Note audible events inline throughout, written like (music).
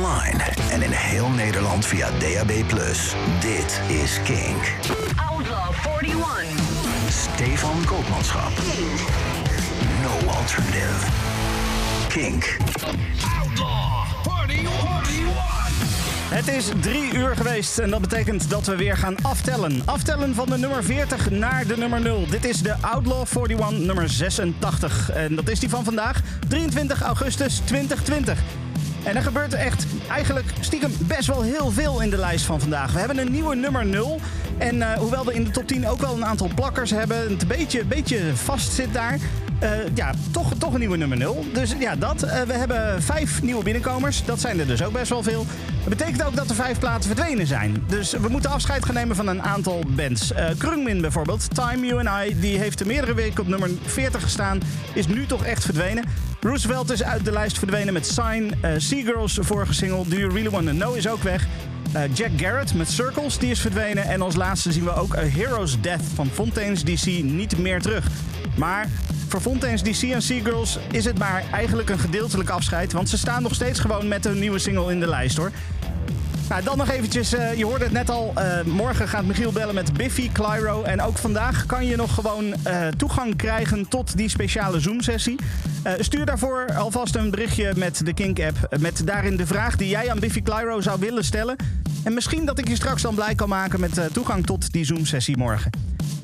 online en in heel Nederland via DAB+. Dit is Kink. Outlaw 41. Stefan Koopmanschap. No alternative. Kink. Outlaw 41. Het is drie uur geweest en dat betekent dat we weer gaan aftellen. Aftellen van de nummer 40 naar de nummer 0. Dit is de Outlaw 41 nummer 86. En dat is die van vandaag, 23 augustus 2020. En er gebeurt echt eigenlijk stiekem best wel heel veel in de lijst van vandaag. We hebben een nieuwe nummer 0. En eh, hoewel we in de top 10 ook wel een aantal plakkers hebben, het een beetje, beetje vast zit daar. Eh, ja, toch, toch een nieuwe nummer 0. Dus ja, dat. Eh, we hebben vijf nieuwe binnenkomers. Dat zijn er dus ook best wel veel. Dat betekent ook dat er vijf platen verdwenen zijn. Dus we moeten afscheid gaan nemen van een aantal bands. Eh Krungmin bijvoorbeeld, Time You and I, die heeft er meerdere weken op nummer 40 gestaan. Is nu toch echt verdwenen. Roosevelt is uit de lijst verdwenen met Sign. Eh Seagirls, vorige single, Do You Really Wanna Know, is ook weg. Eh, Jack Garrett met Circles, die is verdwenen. En als laatste zien we ook A Hero's Death van Fontaine's DC niet meer terug. Maar voor Fontaine's DC en Seagirls is het maar eigenlijk een gedeeltelijk afscheid. Want ze staan nog steeds gewoon met een nieuwe single in de lijst hoor. Nou, dan nog eventjes, eh, je hoorde het net al. eh, morgen gaat Michiel bellen met Biffy Clyro. En ook vandaag kan je nog gewoon eh, toegang krijgen tot die speciale Zoom-sessie. Stuur daarvoor alvast een berichtje met de Kink-app. Met daarin de vraag die jij aan Biffy Clyro zou willen stellen. En misschien dat ik je straks dan blij kan maken met toegang tot die Zoom-sessie morgen.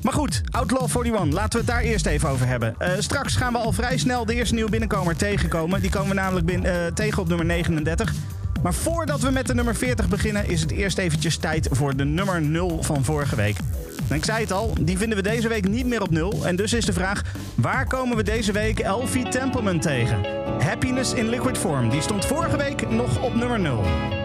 Maar goed, Outlaw 41, laten we het daar eerst even over hebben. Straks gaan we al vrij snel de eerste nieuwe binnenkomer tegenkomen. Die komen we namelijk tegen op nummer 39. Maar voordat we met de nummer 40 beginnen, is het eerst eventjes tijd voor de nummer 0 van vorige week. En ik zei het al, die vinden we deze week niet meer op 0. En dus is de vraag, waar komen we deze week Elfie Templeman tegen? Happiness in Liquid Form, die stond vorige week nog op nummer 0.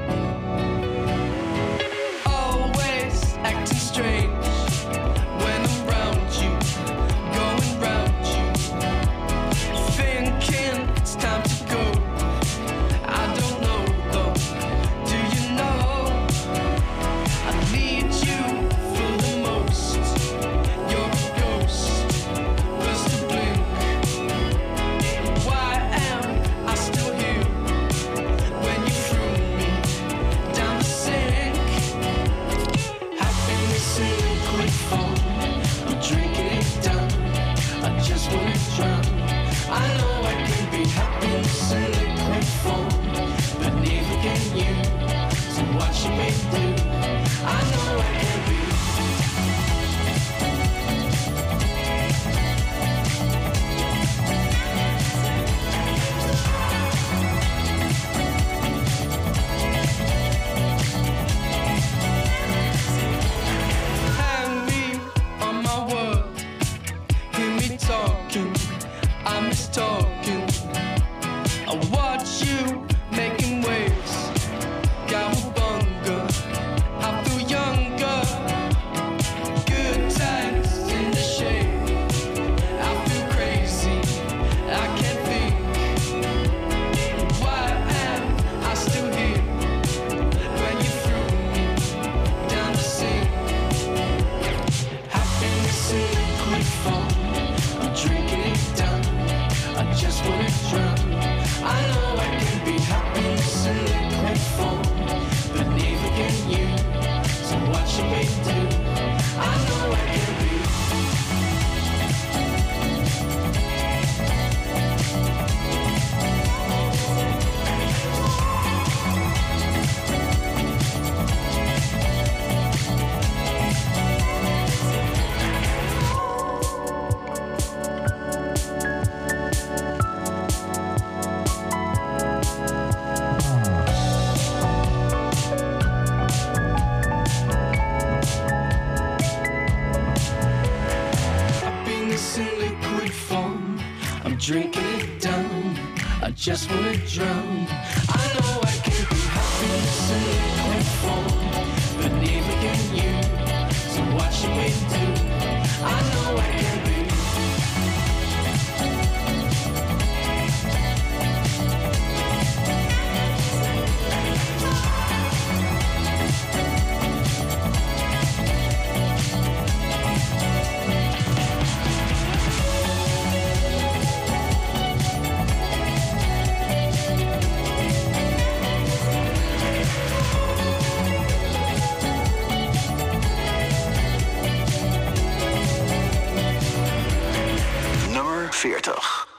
40.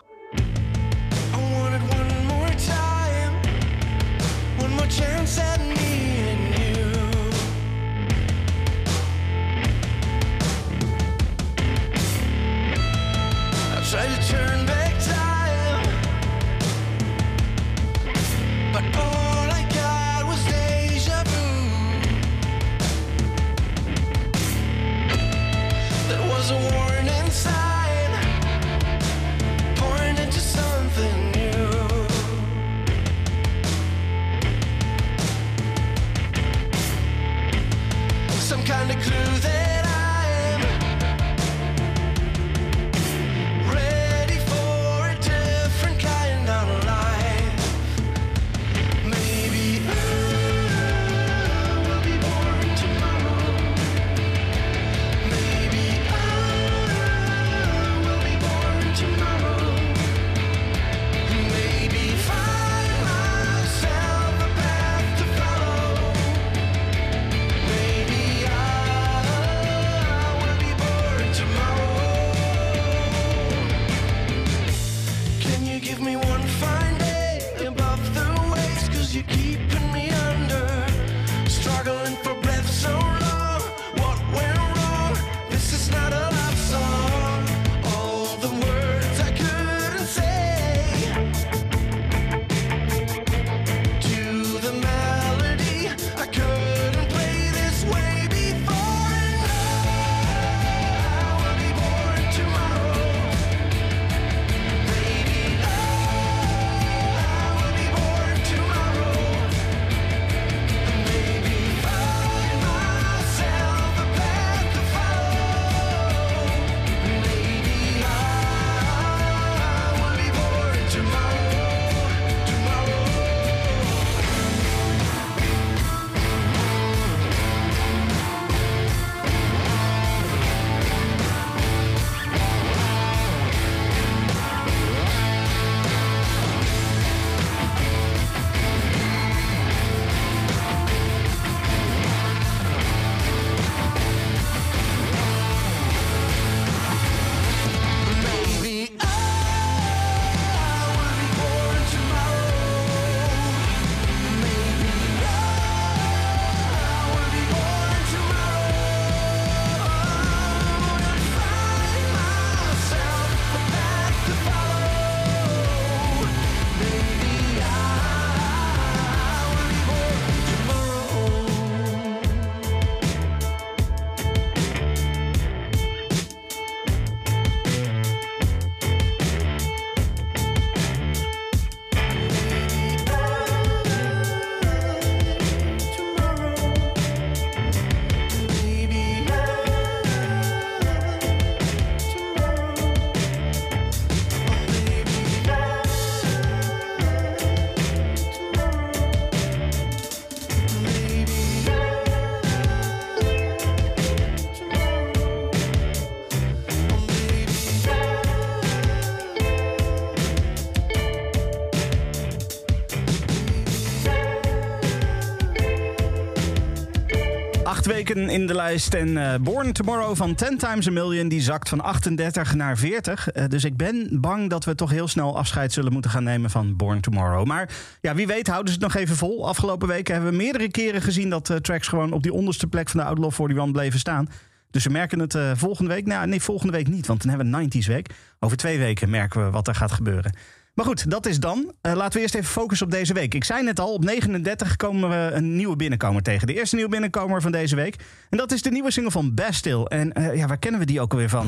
Acht weken in de lijst en eh, Born Tomorrow van 10 Times a Million... die zakt van 38 naar 40. Eh, dus ik ben bang dat we toch heel snel afscheid zullen moeten gaan nemen van Born Tomorrow. Maar ja, wie weet houden ze het nog even vol. Afgelopen weken hebben we meerdere keren gezien... dat eh, tracks gewoon op die onderste plek van de Outlaw 41 bleven staan. Dus we merken het volgende week. Nou, nee, volgende week niet, want dan hebben we 90s week. Over twee weken merken we wat er gaat gebeuren. Maar goed, dat is dan. Eh, laten we eerst even focussen op deze week. Ik zei net al, op 39 komen we een nieuwe binnenkomer tegen. De eerste nieuwe binnenkomer van deze week. En dat is de nieuwe single van Bastille. En eh, ja, waar kennen we die ook alweer van?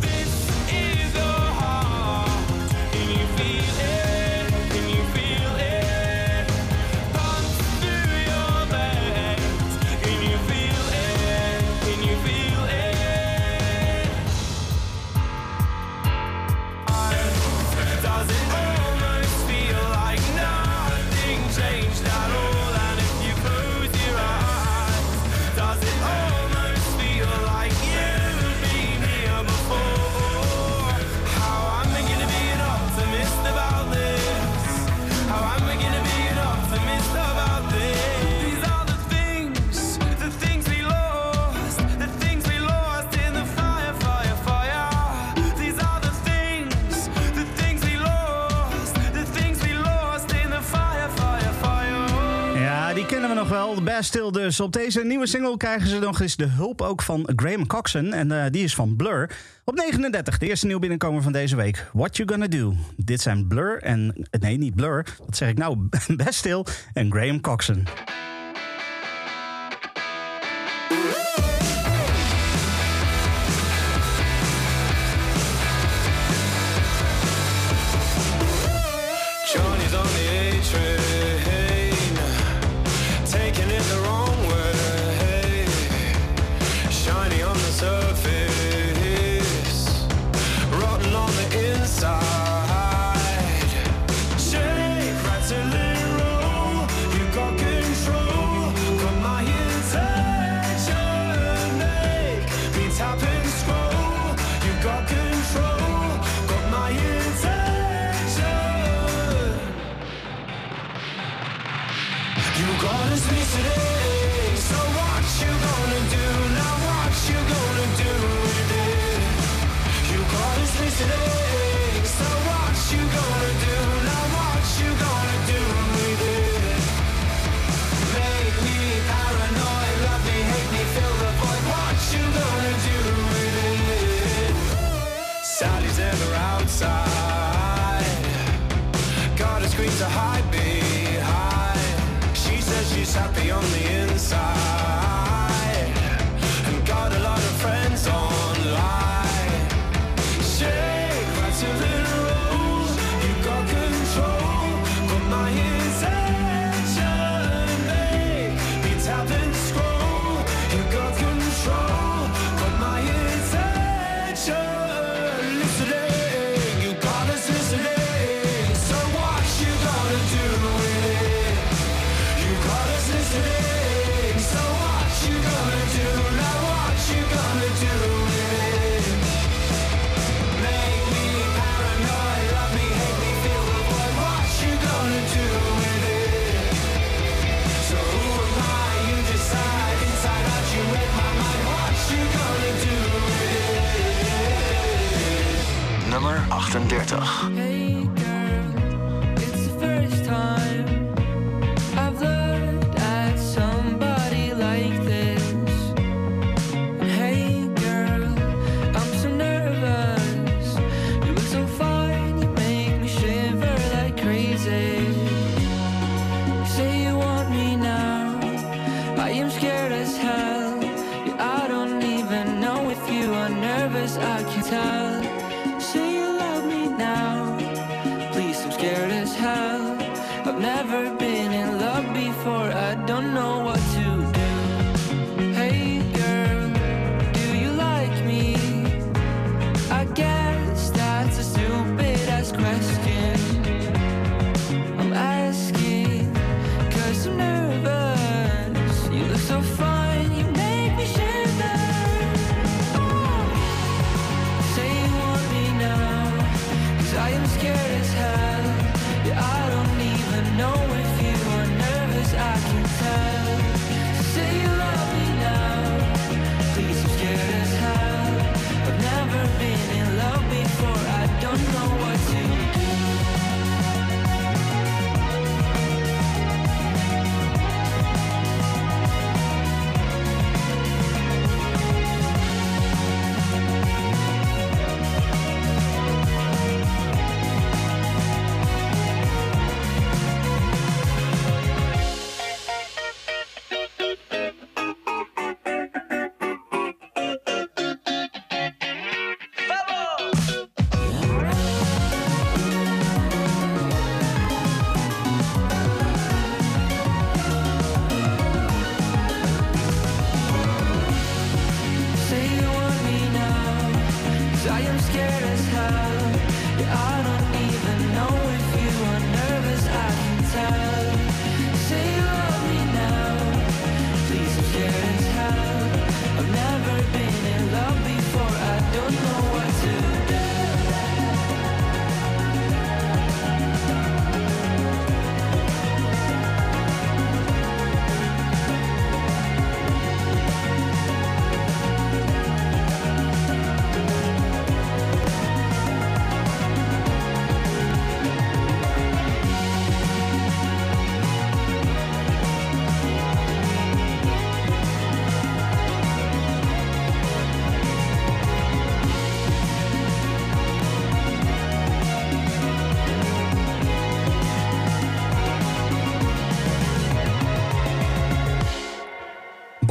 Wel de dus. Op deze nieuwe single krijgen ze nog eens de hulp ook van Graham Coxon. En eh, die is van Blur. Op 39, de eerste nieuw binnenkomer van deze week. What You Gonna Do. Dit zijn Blur en... Nee, niet Blur. Wat zeg ik nou? (laughs) Bastille en Graham Coxon.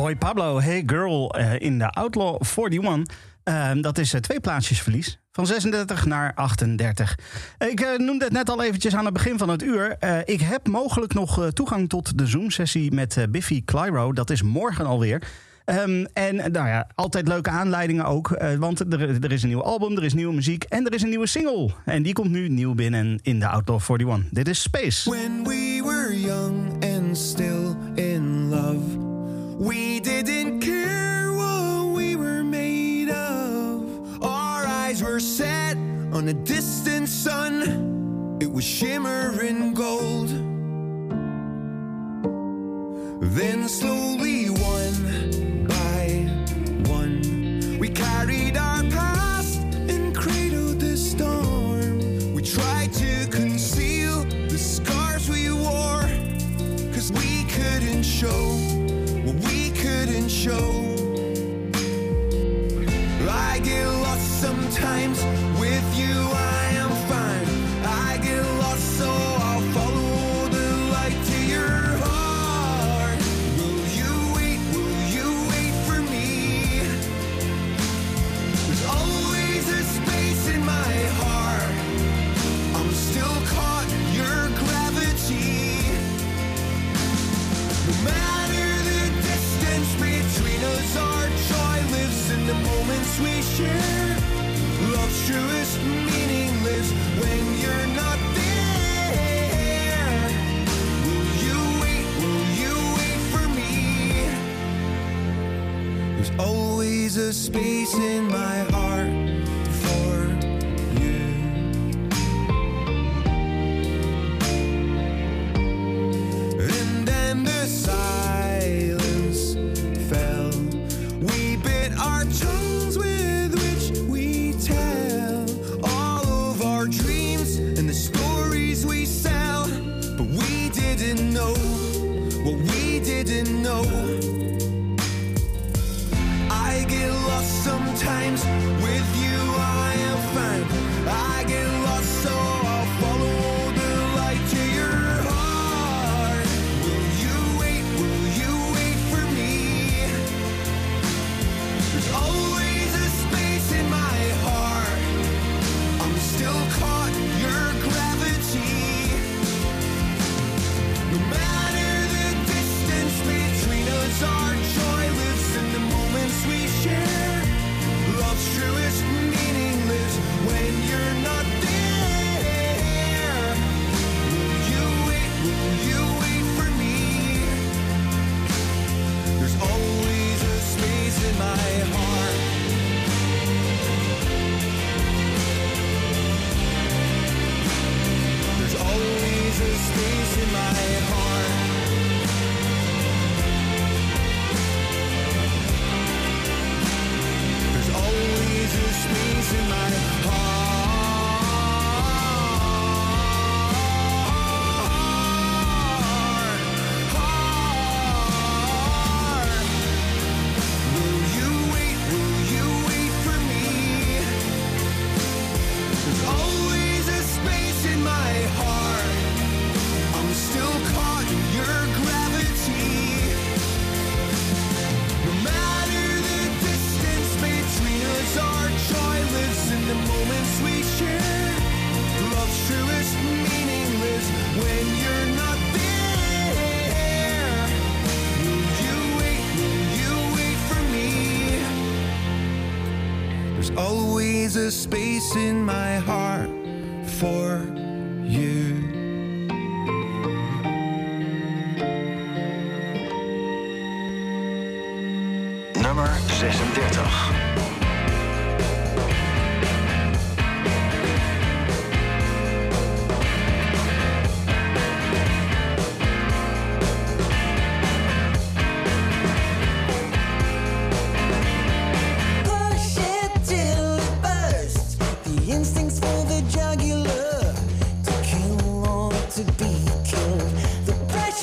Boy Pablo, Hey Girl eh, in de Outlaw 41. Ehm, dat is eh, twee plaatsjes verlies. Van 36 naar 38. Ik eh, noemde het net al eventjes aan het begin van het uur. Ik heb mogelijk nog toegang tot de Zoom-sessie met Biffy Clyro. Dat is morgen alweer. Ehm, en nou ja, altijd leuke aanleidingen ook. want er, er is een nieuw album, er is nieuwe muziek en er is een nieuwe single. En die komt nu nieuw binnen in de Outlaw 41. Dit is Space. When we were young and still on a distant sun, it was shimmering gold. Then slowly, one by one, we carried our past and cradled the storm. We tried to conceal the scars we wore, cause we couldn't show what we couldn't show. Love's truest meaning lives when you're not there. Will you wait? Will you wait for me? There's always a space in my heart for you. And then the silence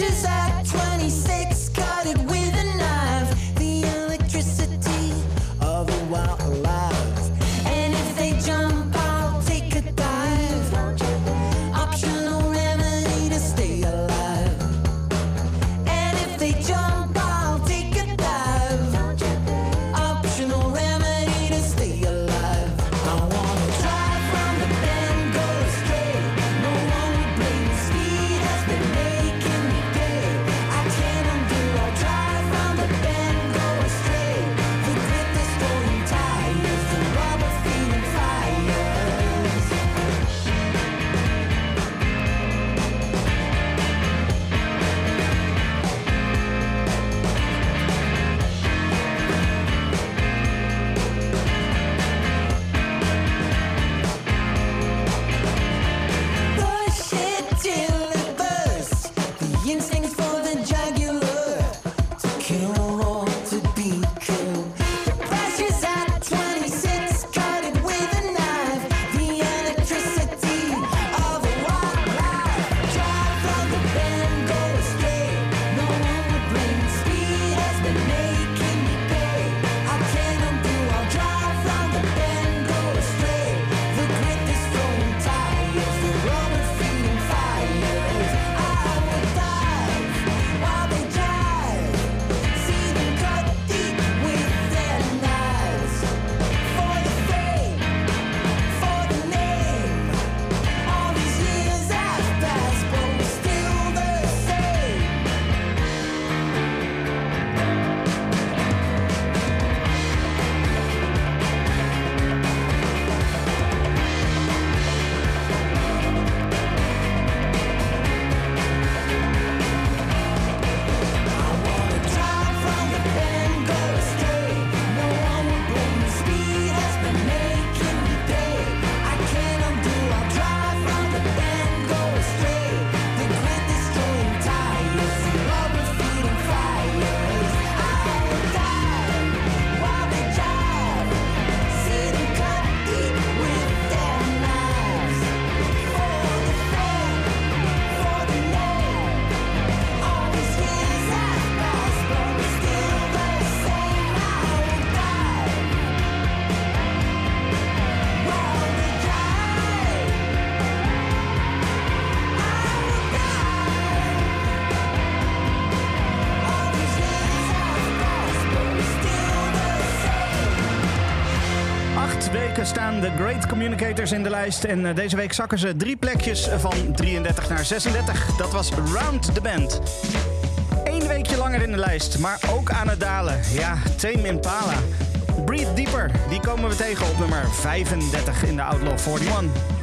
The de Great Communicators in de lijst. En eh, deze week zakken ze drie plekjes van 33 naar 36. Dat was Round the Band. Eén weekje langer in de lijst, maar ook aan het dalen. Ja, Tame Impala. Breathe Deeper, die komen we tegen op nummer 35 in de Outlaw 41.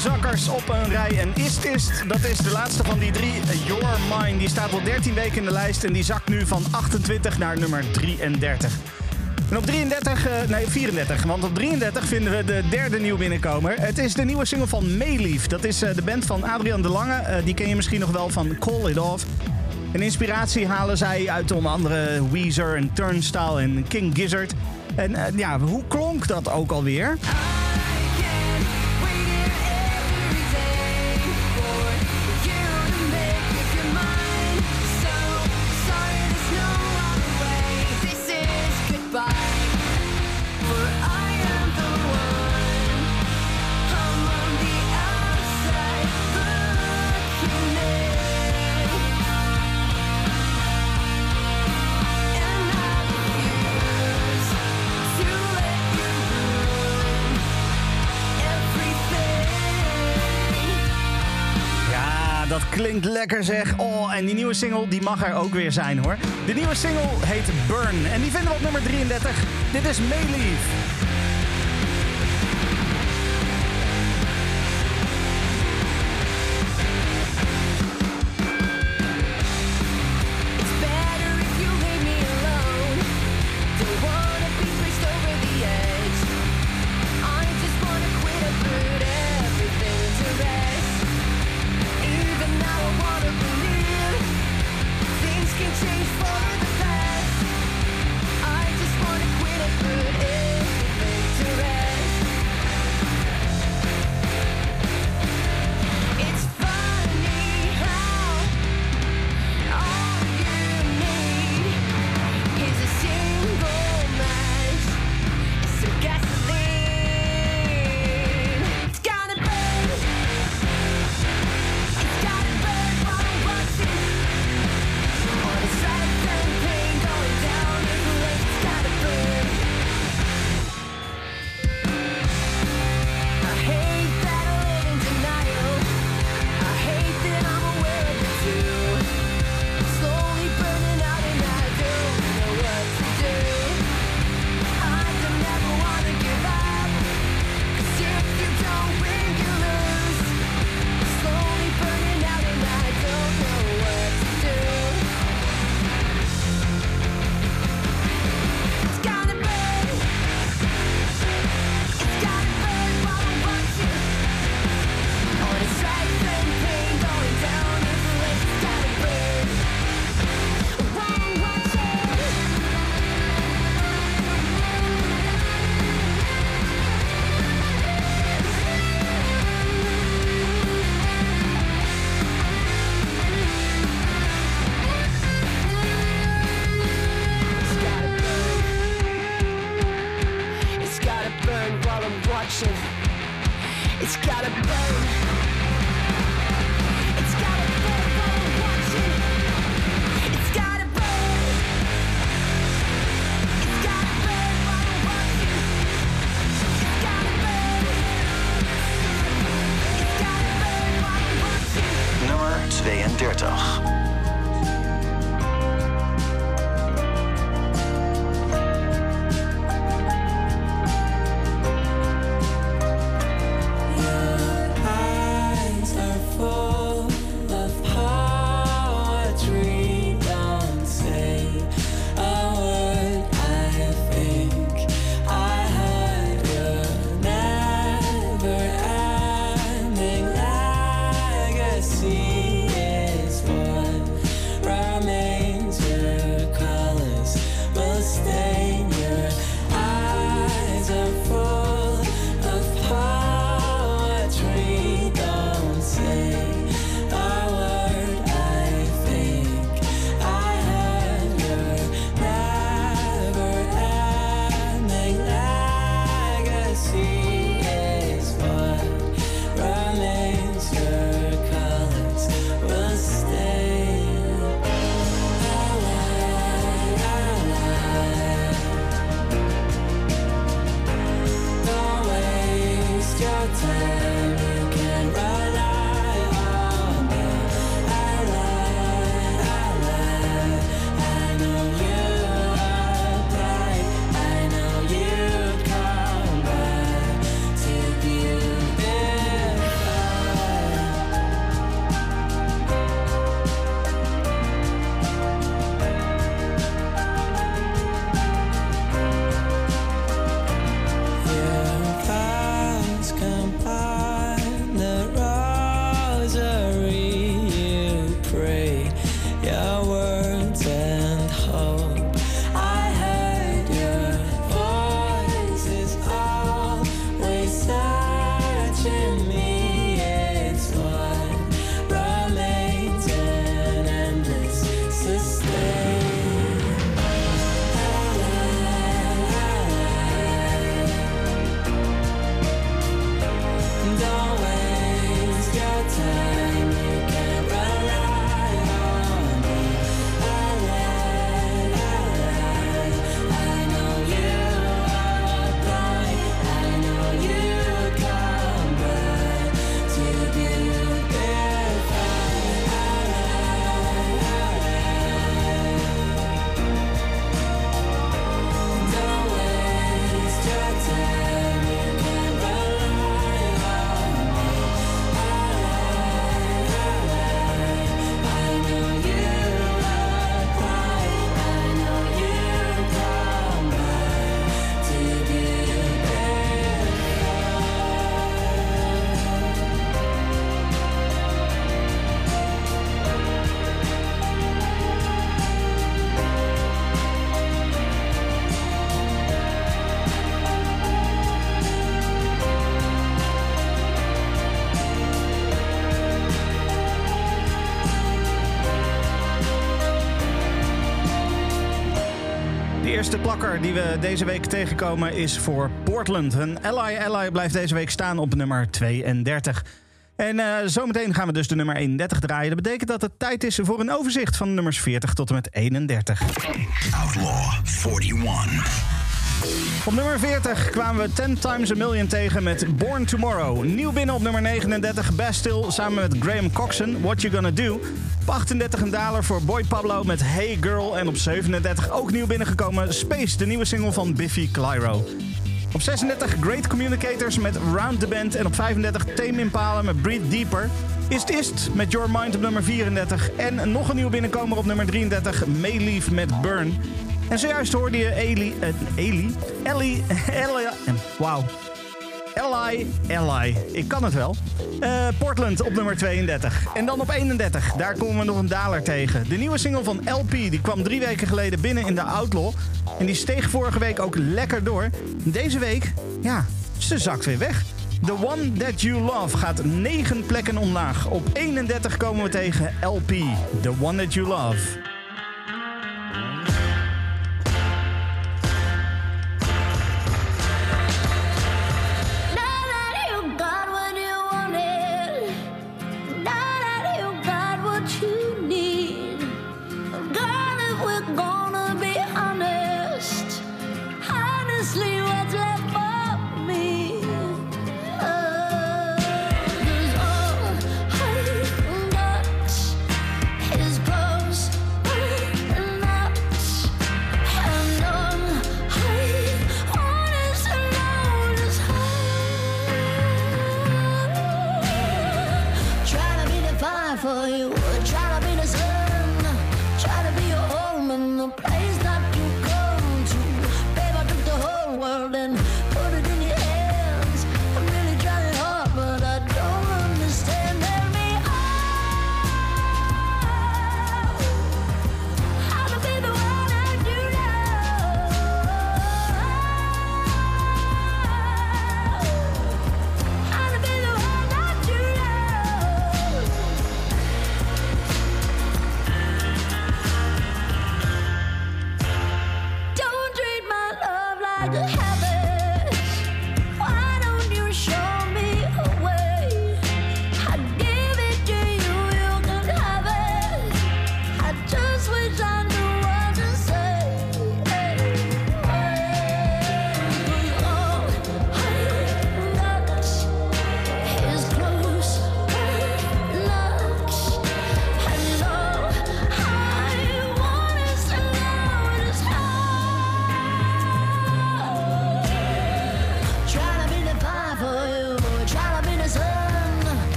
Zakkers op een rij. En Ist Ist, dat is de laatste van die drie. Your Mind, die staat al 13 weken in de lijst. En die zakt nu van 28 naar nummer 33. En op 33, eh, nee 34, want op 33 vinden we de derde nieuw binnenkomer. Het is de nieuwe single van Mayleaf. Dat is eh, de band van Adrian de Lange. Eh, die ken je misschien nog wel van Call It Off. En inspiratie halen zij uit onder andere Weezer en Turnstile en King Gizzard. En ja, hoe klonk dat ook alweer? Lekker zeg. Oh, en die nieuwe single die mag er ook weer zijn hoor. De nieuwe single heet Burn en die vinden we op nummer 33. Dit is Mayleaf. Plakker die we deze week tegenkomen is voor Portland. Een Ally Ally blijft deze week staan op nummer 32. En eh, zometeen gaan we dus de nummer 31 draaien. Dat betekent dat het tijd is voor een overzicht van nummers 40 tot en met 31. Outlaw 41. Op nummer 40 kwamen we 10 Times a Million tegen met Born Tomorrow. Nieuw binnen op nummer 39, Bastille samen met Graham Coxon, What You Gonna Do. Op 38 een daler voor Boy Pablo met Hey Girl. En op 37 ook nieuw binnengekomen Space, de nieuwe single van Biffy Clyro. Op 36 Great Communicators met Round the Band. En op 35 Tame Impala met Breathe Deeper. Is Ist met Your Mind op nummer 34. En nog een nieuw binnenkomer op nummer 33 Mayleaf met Burn. En zojuist hoorde je Eli... Eli? Ellie... eh, Wauw. Ellie, Ellie. Ik kan het wel. Eh, Portland op nummer 32. En dan op 31. Daar komen we nog een daler tegen. De nieuwe single van LP. Die kwam drie weken geleden binnen in de Outlaw. En die steeg vorige week ook lekker door. Deze week, ja, ze zakt weer weg. The One That You Love gaat negen plekken omlaag. Op 31 komen we tegen LP. The One That You Love.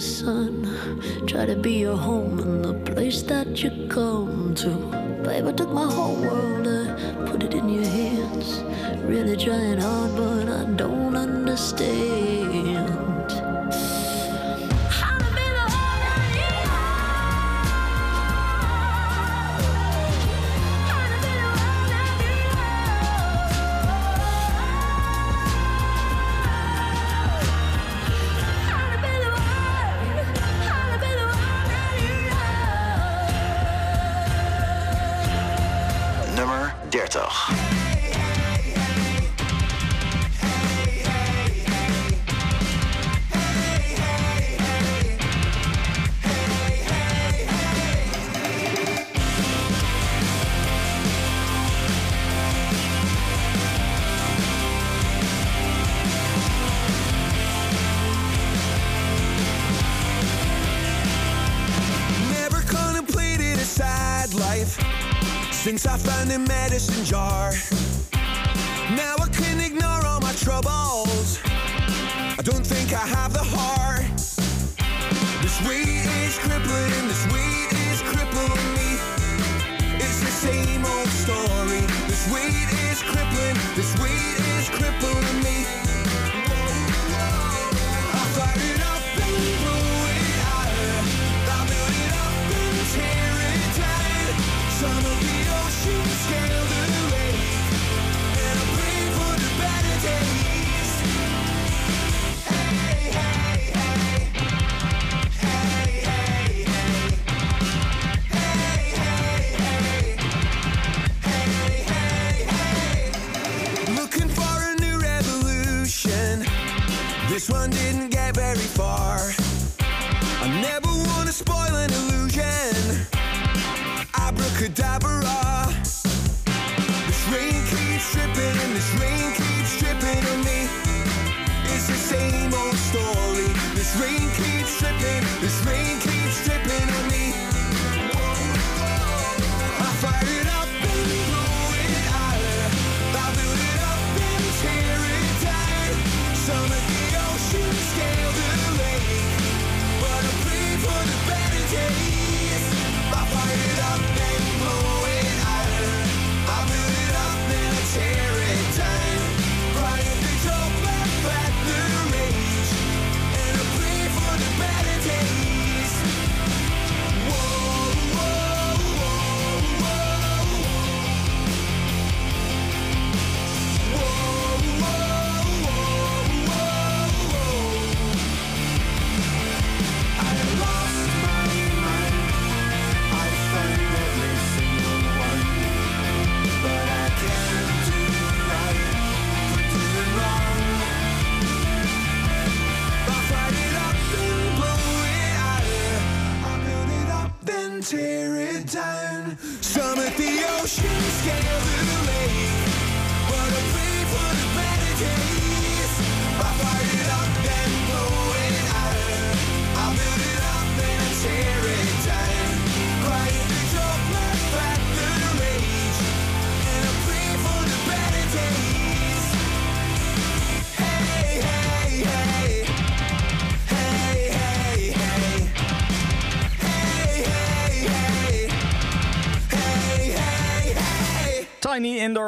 the sun. Try to be your home and the place that you come to. Babe, I took my whole world and put it in your hands. Really trying hard I found in medicine jar.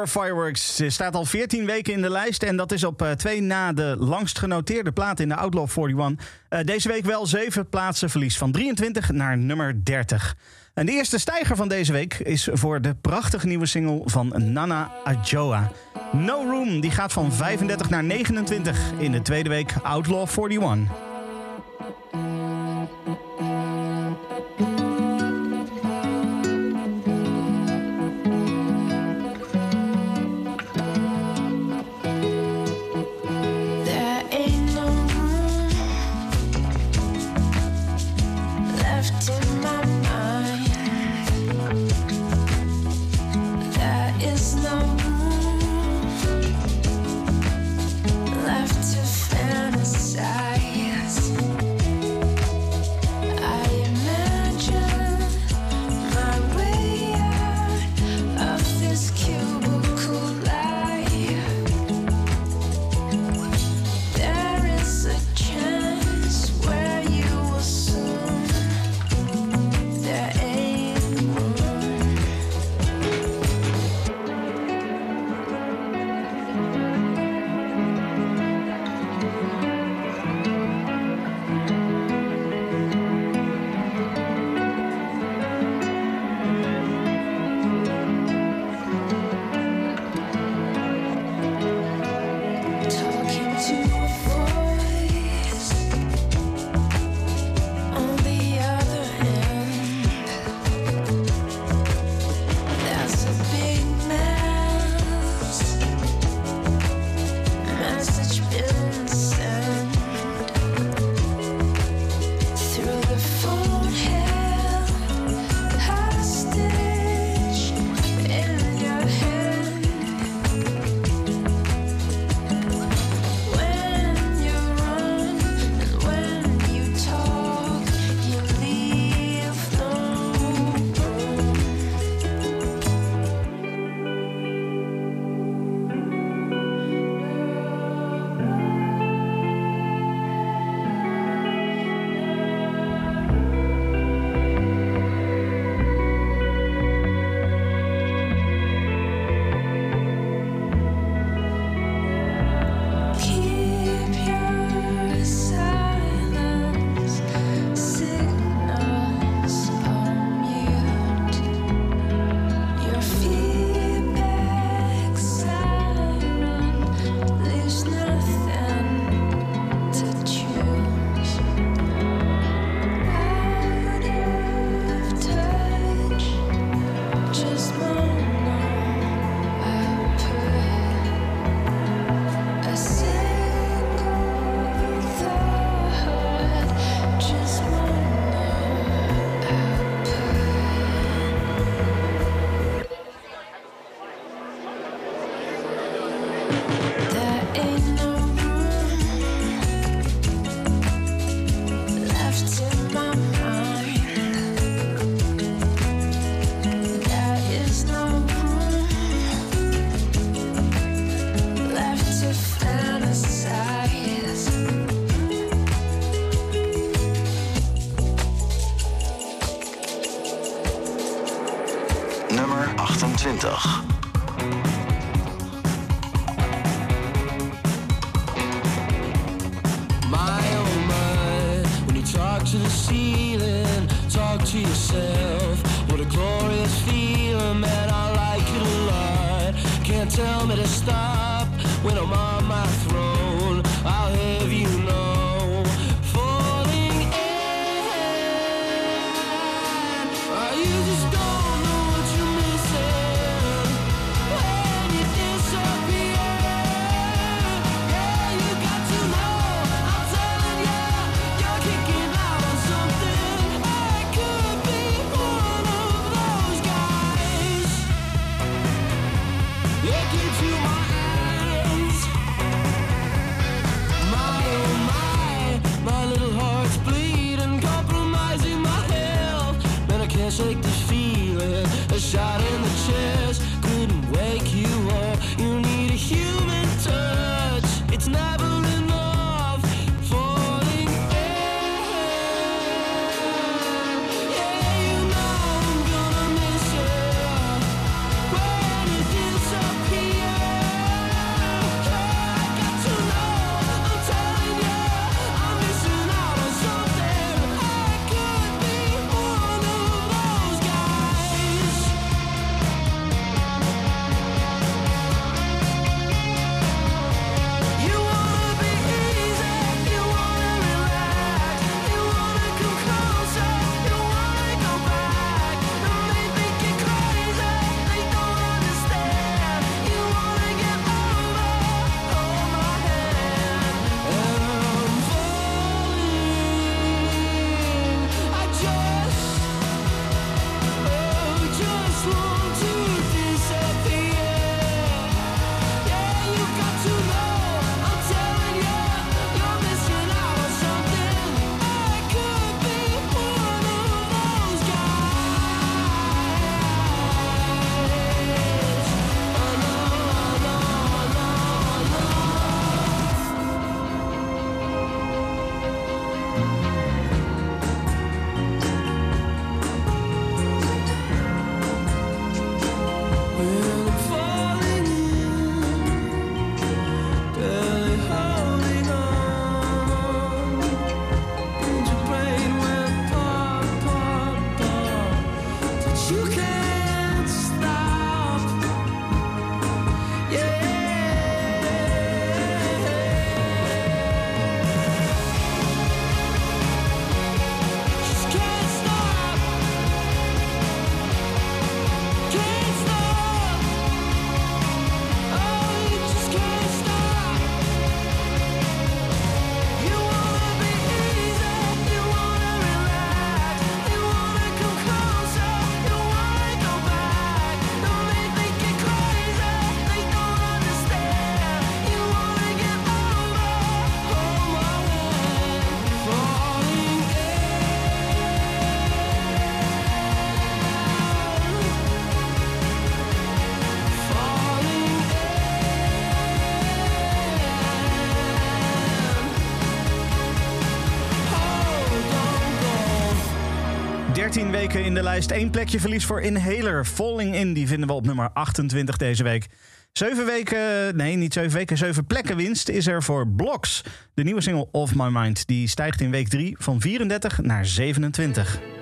Fireworks staat al 14 weken in de lijst. En dat is op eh, twee na de langst genoteerde plaat in de Outlaw 41. Eh, deze week wel zeven plaatsen verlies. Van 23 naar nummer 30. En de eerste stijger van deze week is voor de prachtige nieuwe single van Nana Ajoa. No Room, die gaat van 35 naar 29 in de tweede week Outlaw 41. 13 weken in de lijst. Eén plekje verlies voor Inhaler. Falling In, die vinden we op nummer 28 deze week. Zeven weken, nee, niet zeven weken, zeven plekken winst is er voor Blocks. De nieuwe single Off My Mind. Die stijgt in week 3 van 34 naar 27.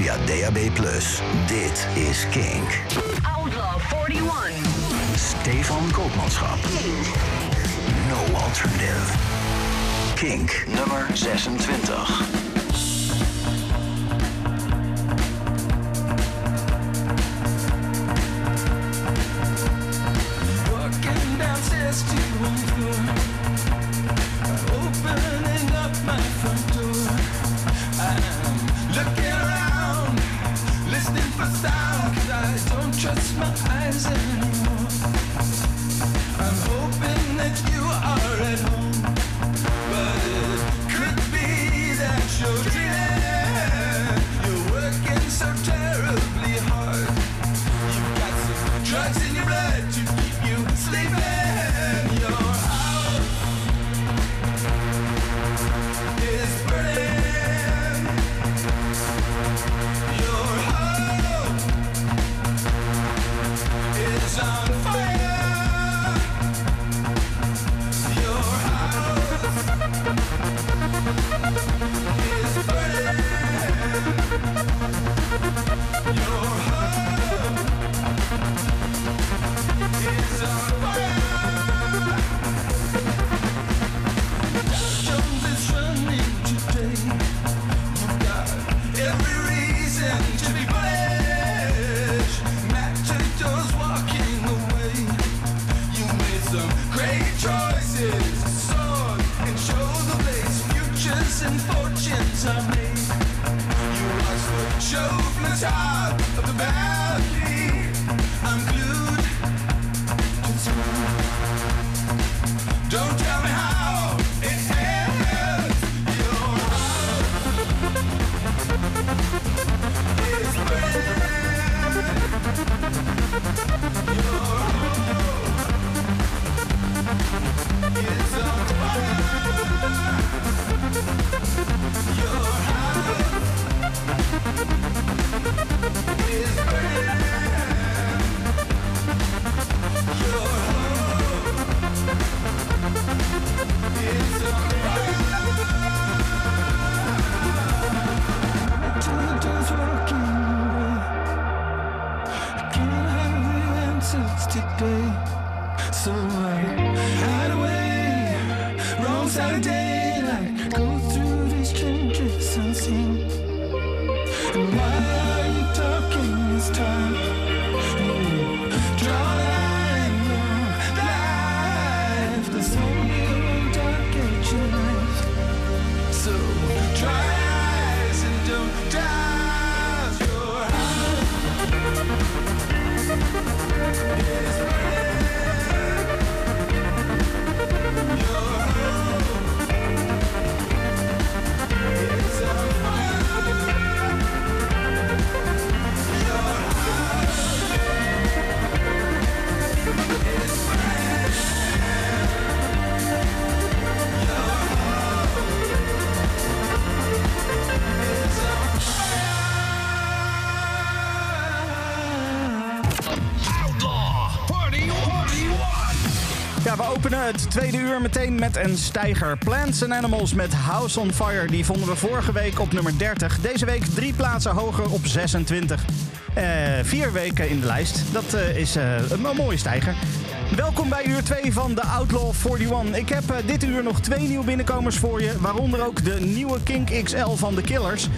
via DAB+. Dit is Kink. Outlaw 41. Stefan Koopmanschap. Kink. No alternative. Kink nummer 26. Meteen met een stijger. Plants and Animals met House on Fire. Die vonden we vorige week op nummer 30. Deze week drie plaatsen hoger op 26. Eh, vier weken in de lijst. Dat eh, is eh, een, mooie stijger. Welkom bij uur 2 van de Outlaw 41. Ik heb dit uur nog twee nieuwe binnenkomers voor je. Waaronder ook de nieuwe Kink XL van The Killers.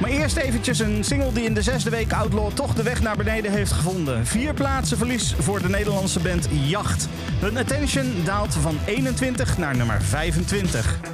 Maar eerst eventjes een single die in de zesde week Outlaw toch de weg naar beneden heeft gevonden. Vier plaatsen verlies voor de Nederlandse band Jacht. Hun attention daalt van 21 naar nummer 25.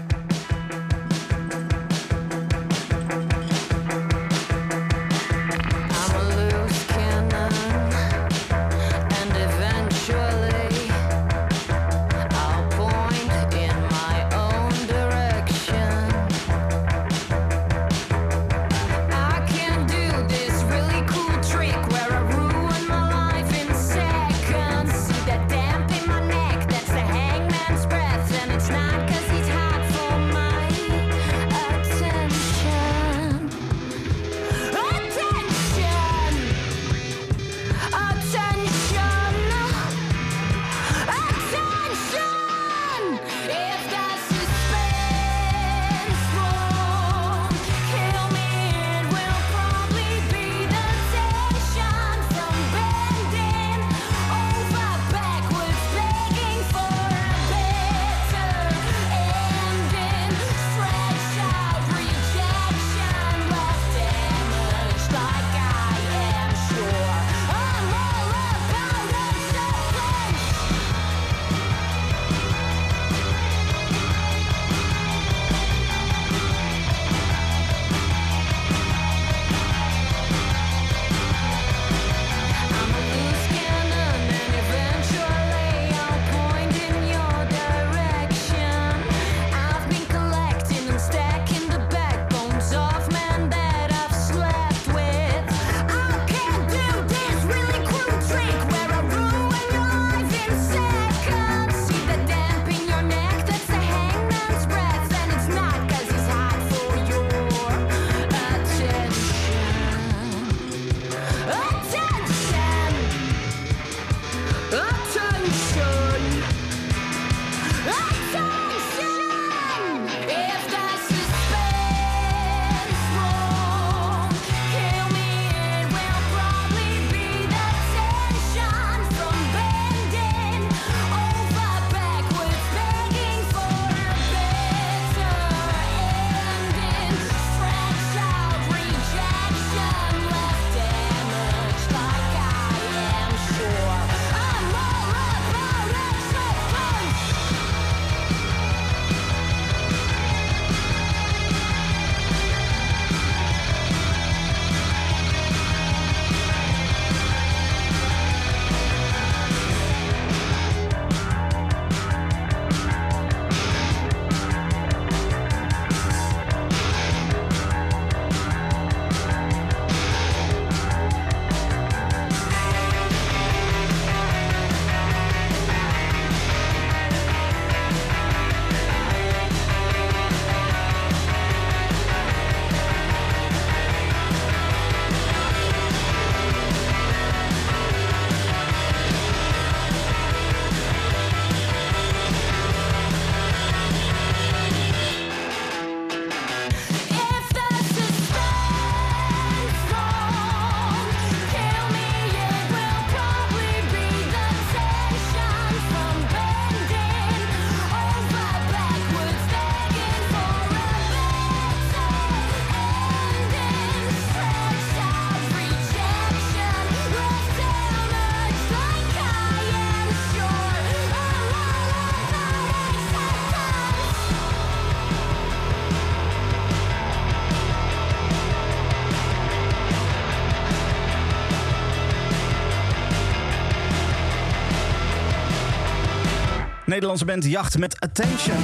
Nederlandse band Jacht met Attention.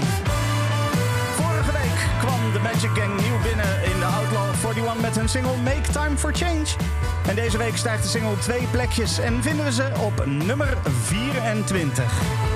Vorige week kwam de Magic Gang nieuw binnen in de Outlaw 41 met hun single Make Time for Change. En deze week stijgt de single twee plekjes en vinden we ze op nummer 24.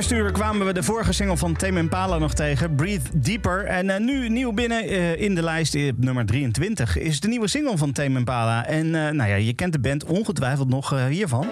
Eerste uur kwamen we de vorige single van Tame Impala nog tegen, Breathe Deeper. En eh, nu nieuw binnen eh, in de lijst, eh, nummer 23, is de nieuwe single van Tame Impala. En nou ja, je kent de band ongetwijfeld nog hiervan.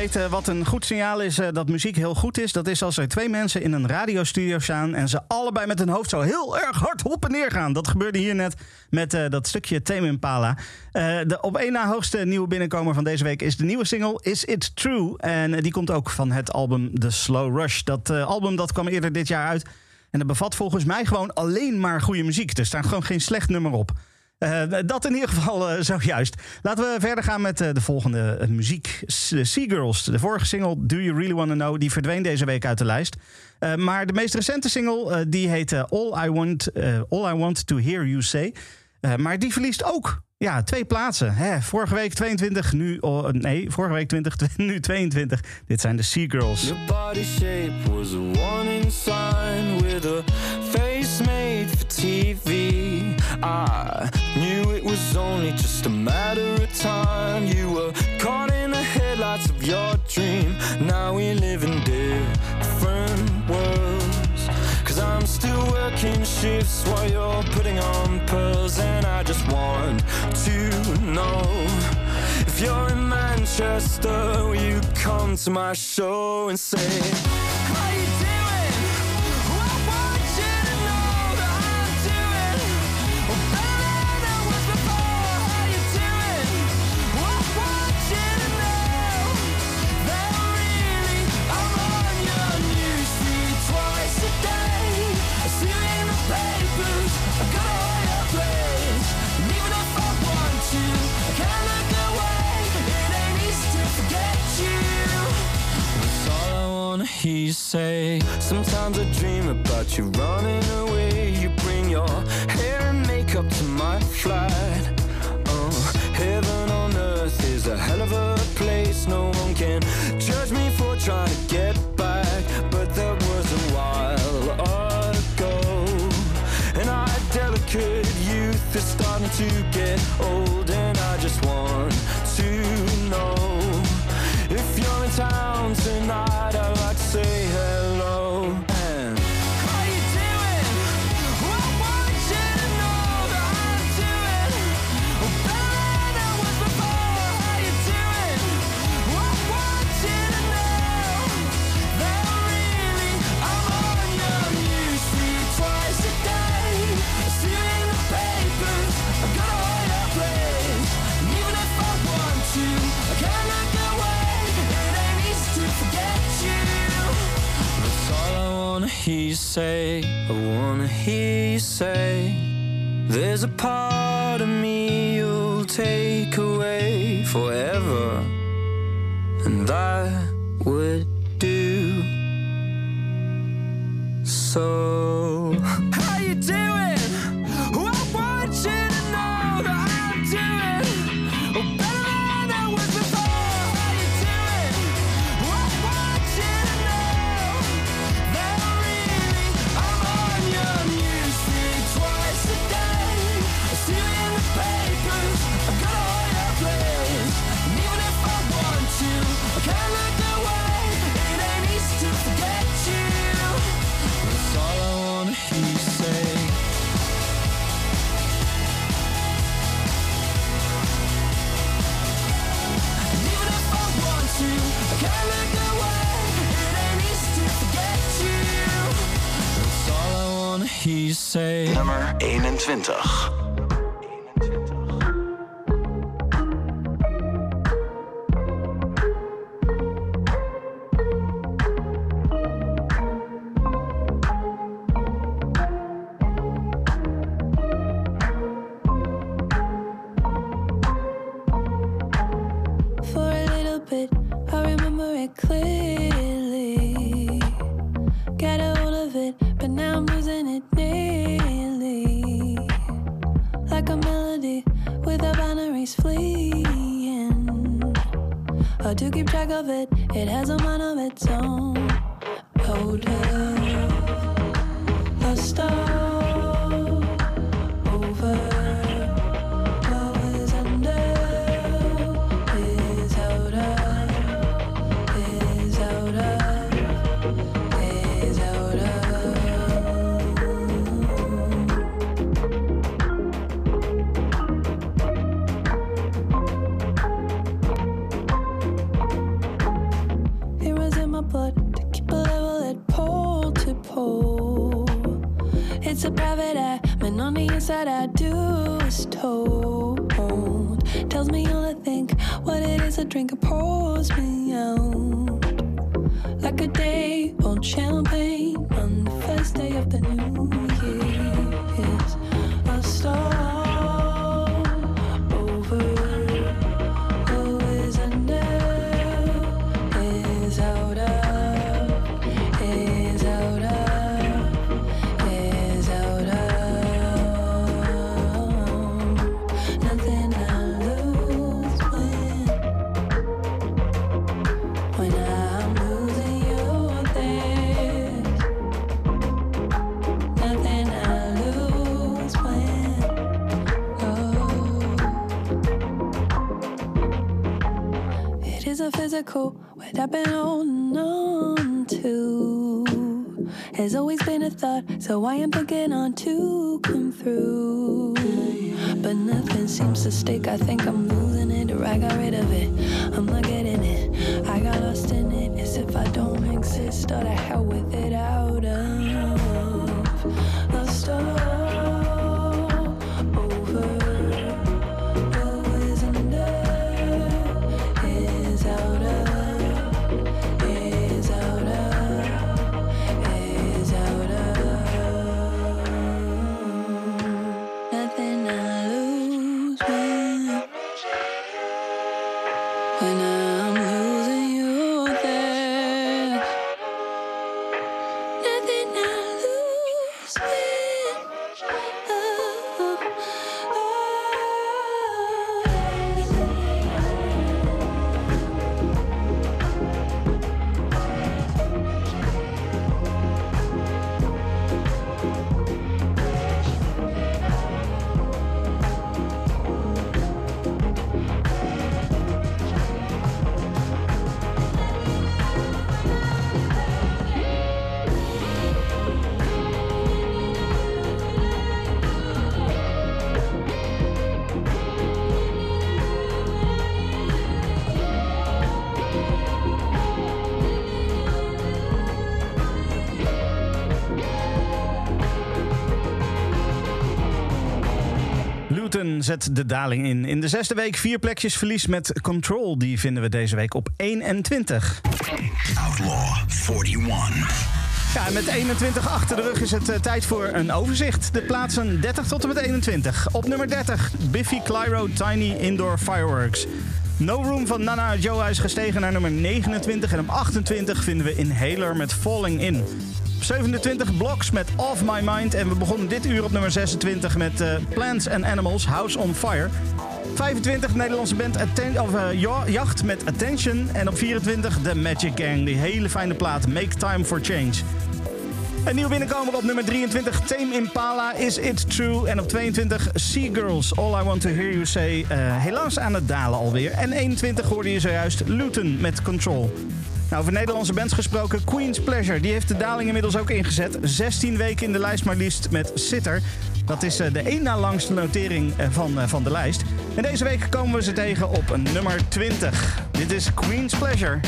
Weten wat een goed signaal is eh, dat muziek heel goed is, dat is als er twee mensen in een radiostudio staan en ze allebei met hun hoofd zo heel erg hard op en neer gaan. Dat gebeurde hier net met eh, dat stukje Tame Impala. Eh, de op één na hoogste nieuwe binnenkomer van deze week is de nieuwe single Is It True? En die komt ook van het album The Slow Rush. Dat album dat kwam eerder dit jaar uit. En dat bevat volgens mij gewoon alleen maar goede muziek. Er staat gewoon geen slecht nummer op. Eh, dat in ieder geval eh, zojuist. Laten we verder gaan met eh, de volgende muziek. Seagirls, de vorige single Do You Really Wanna Know, die verdween deze week uit de lijst. Maar de meest recente single, die heet eh, All, I Want, All I Want To Hear You Say. Maar die verliest ook ja, twee plaatsen. Hè, vorige week 22, nu... oh, nee, vorige week 20, (laughs) nu 22. Dit zijn de Seagirls. Your body shape was a warning sign with a face made TV. I knew it was only just a matter of time. You were caught in the headlights of your dream. Now we live in different worlds. Cause I'm still working shifts while you're putting on pearls. And I just want to know if you're in Manchester, will you come to my show and say, he say? Sometimes I dream about you running away. You bring your hair and makeup to my flight. Oh, heaven on earth is a hell of a place. No you say, I wanna hear you say, there's a part of me you'll take away forever, and I would do so. Nummer 21. so I am thinking. Zet de daling in. In de zesde week vier plekjes verlies met Control. Die vinden we deze week op 21. Outlaw 41. Ja, en met 21 achter de rug is het eh, tijd voor een overzicht. De plaatsen 30 tot en met 21. Op nummer 30, Biffy Clyro Tiny Indoor Fireworks. No Room van Nana Joa is gestegen naar nummer 29. En op 28 vinden we Inhaler met Falling In. Op 27 Blocks met Off My Mind. En we begonnen dit uur op nummer 26 met eh, Plants and Animals, House on Fire. 25 Nederlandse band Atten of, eh, Ja- Jacht met Attention. En op 24 The Magic Gang, die hele fijne plaat Make Time for Change. Een nieuwe binnenkomer op nummer 23, Tame Impala, Is It True? En op 22, Sea Girls, All I Want To Hear You Say. eh, helaas aan het dalen alweer. En 21 hoorde je zojuist Luton met Control. Nou, over Nederlandse bands gesproken, Queen's Pleasure. Die heeft de daling inmiddels ook ingezet. 16 weken in de lijst maar liefst met Sitter. Dat is eh, de één na langste notering eh, van, eh, van de lijst. En deze week komen we ze tegen op nummer 20. Dit is Queen's Pleasure.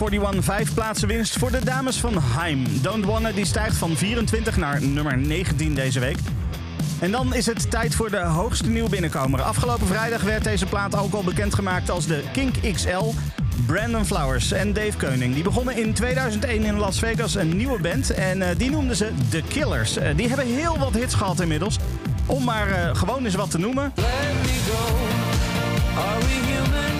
41. Vijf plaatsen winst voor de dames van Heim. Don't Wanna die stijgt van 24 naar nummer 19 deze week. En dan is het tijd voor de hoogste nieuw binnenkomer. Afgelopen vrijdag werd deze plaat ook al bekendgemaakt als de Kink XL. Brandon Flowers en Dave Keuning. Die begonnen in 2001 in Las Vegas een nieuwe band. En eh, die noemden ze The Killers. Eh, die hebben heel wat hits gehad inmiddels. Om maar eh, gewoon eens wat te noemen. Let me go. Are we human?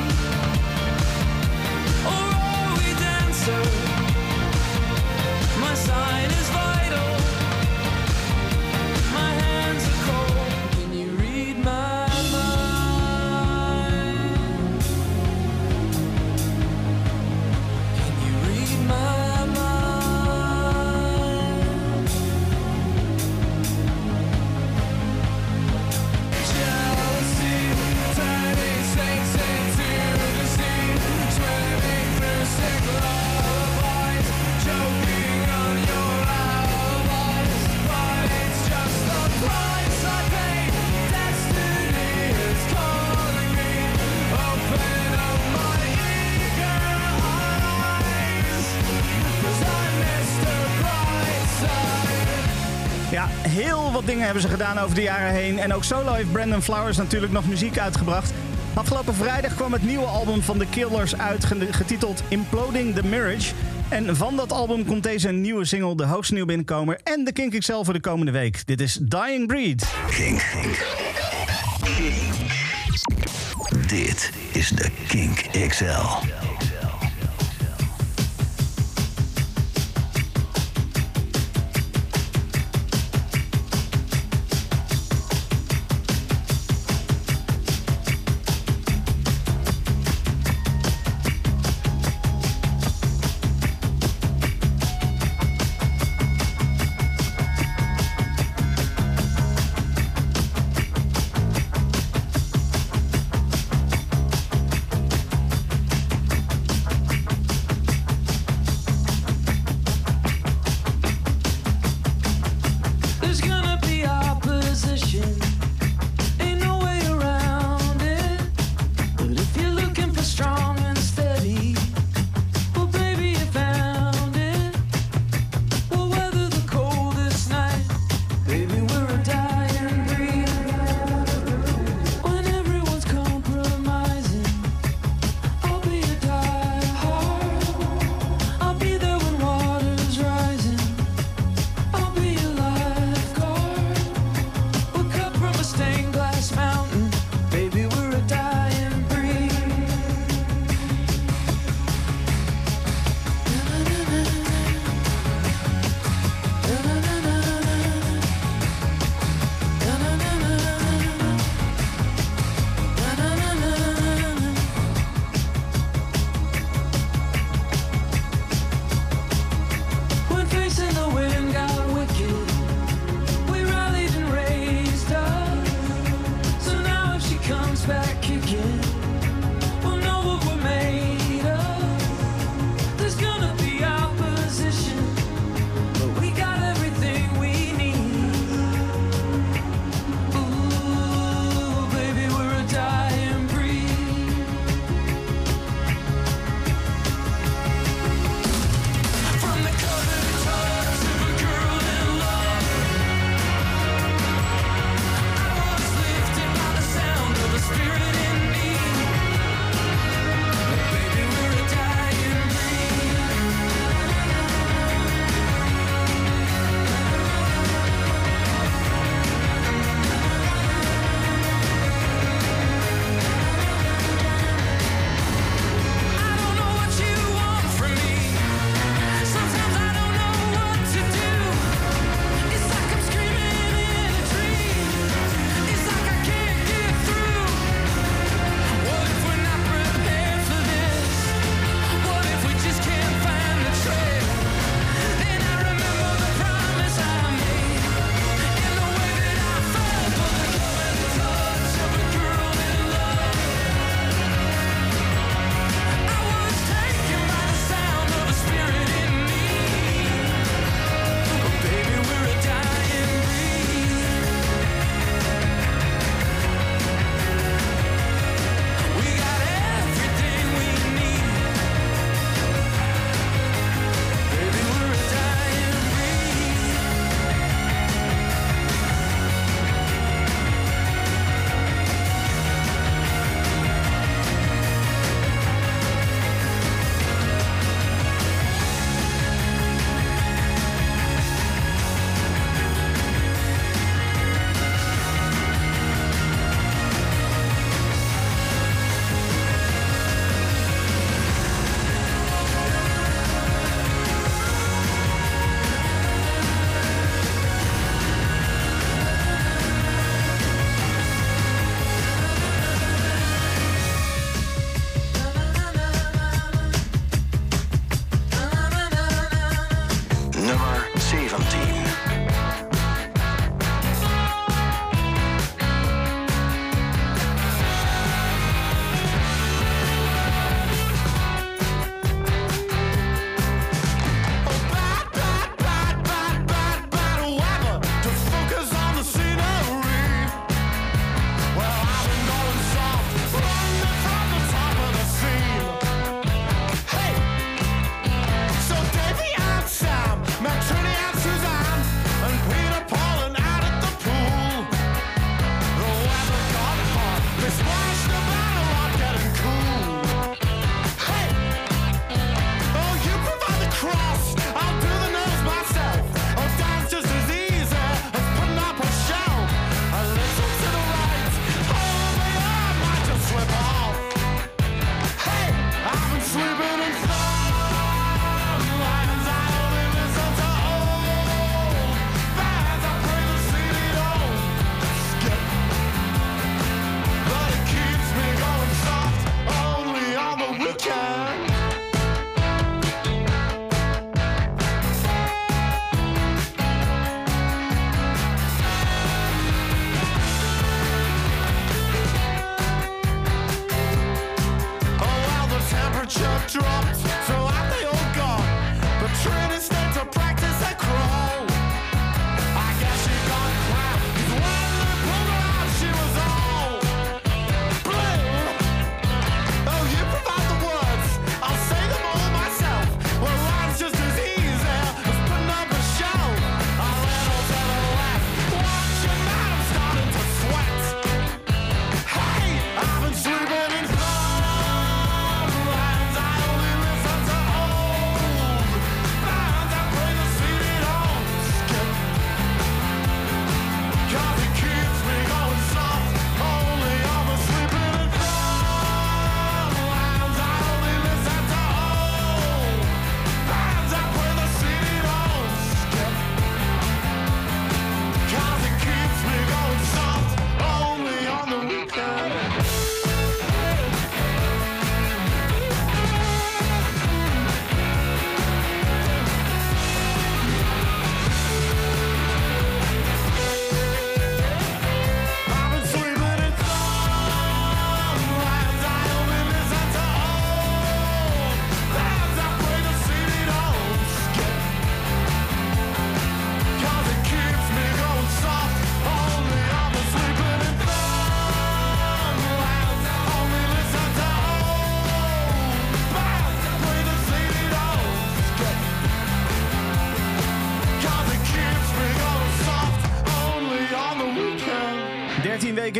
Hebben ze gedaan over de jaren heen. En ook solo heeft Brandon Flowers natuurlijk nog muziek uitgebracht. Afgelopen vrijdag kwam het nieuwe album van The Killers uit, ge- getiteld Imploding the Marriage. En van dat album komt deze nieuwe single, de hoogste nieuw binnenkomer. En de Kink XL voor de komende week. Dit is Dying Breed. Kink. Dit is de Kink XL.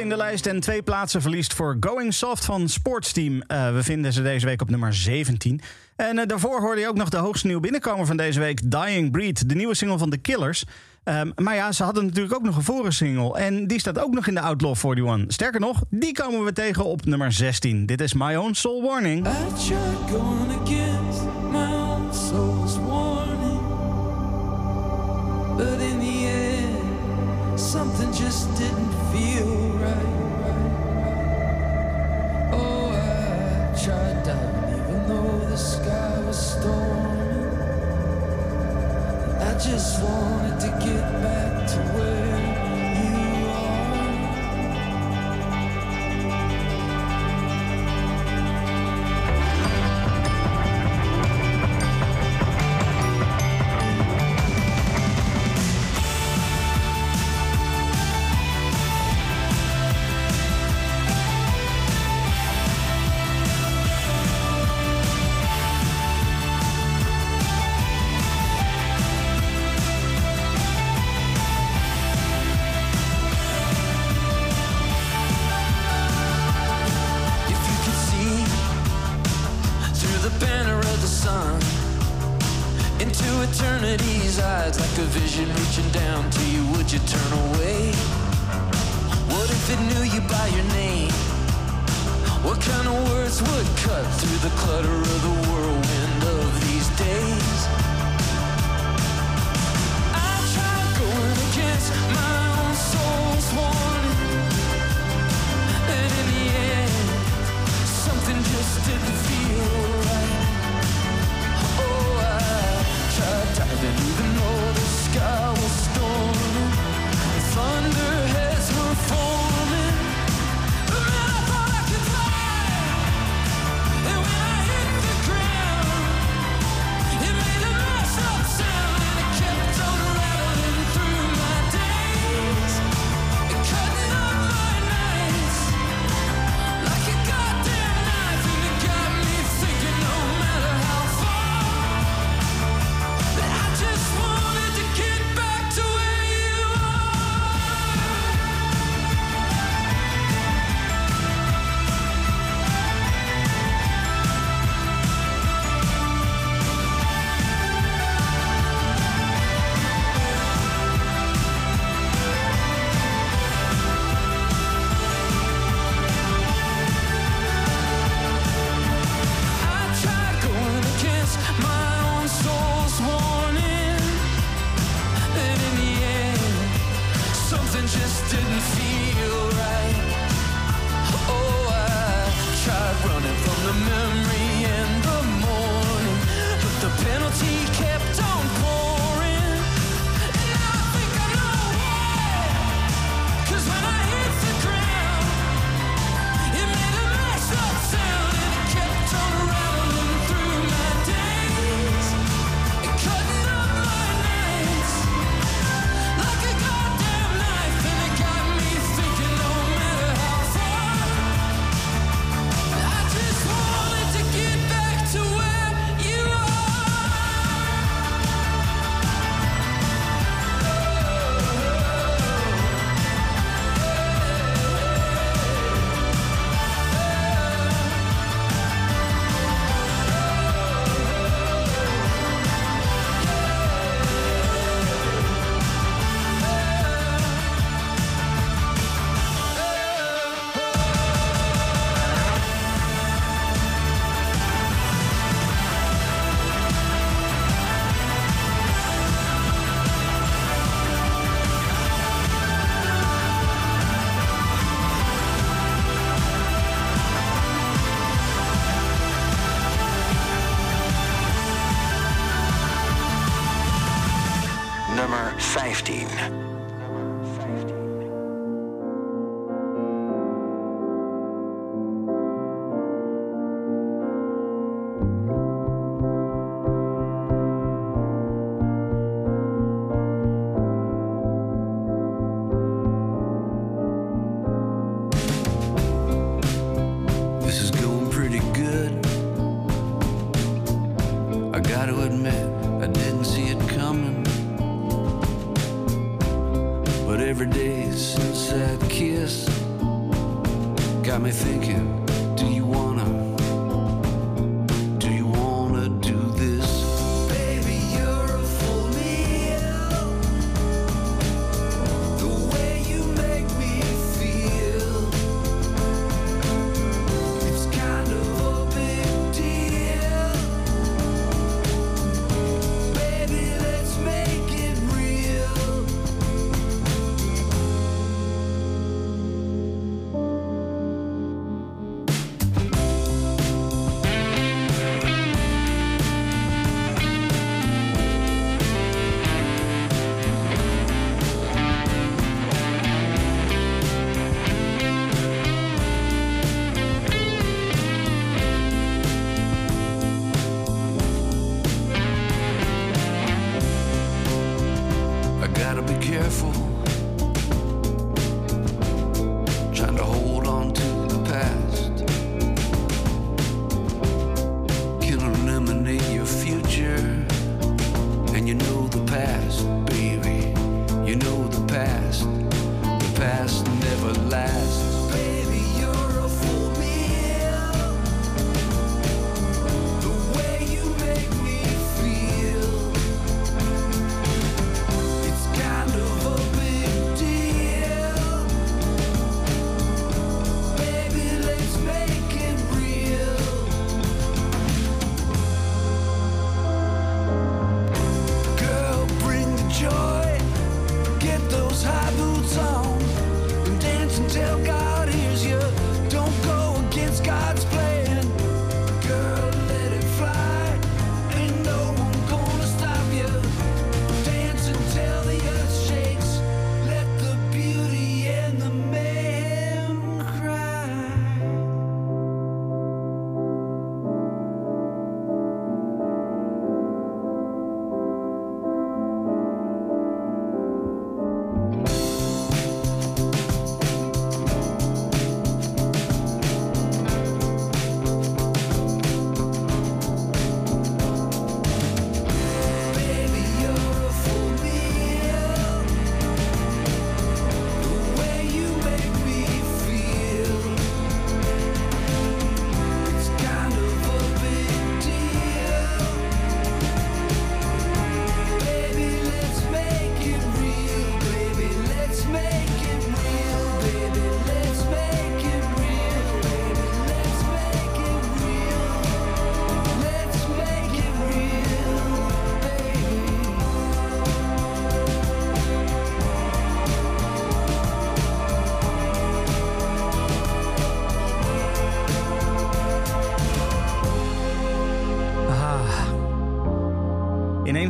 in de lijst en twee plaatsen verliest voor Going Soft van Sportsteam. Uh, we vinden ze deze week op nummer 17. En eh, daarvoor hoorde je ook nog de hoogste nieuw binnenkomer van deze week, Dying Breed, de nieuwe single van The Killers. Ehm, maar ja, ze hadden natuurlijk ook nog een vorige single en die staat ook nog in de Outlaw 41. Sterker nog, die komen we tegen op nummer 16. Dit is My Own Soul Warning. just wanted to get back to work.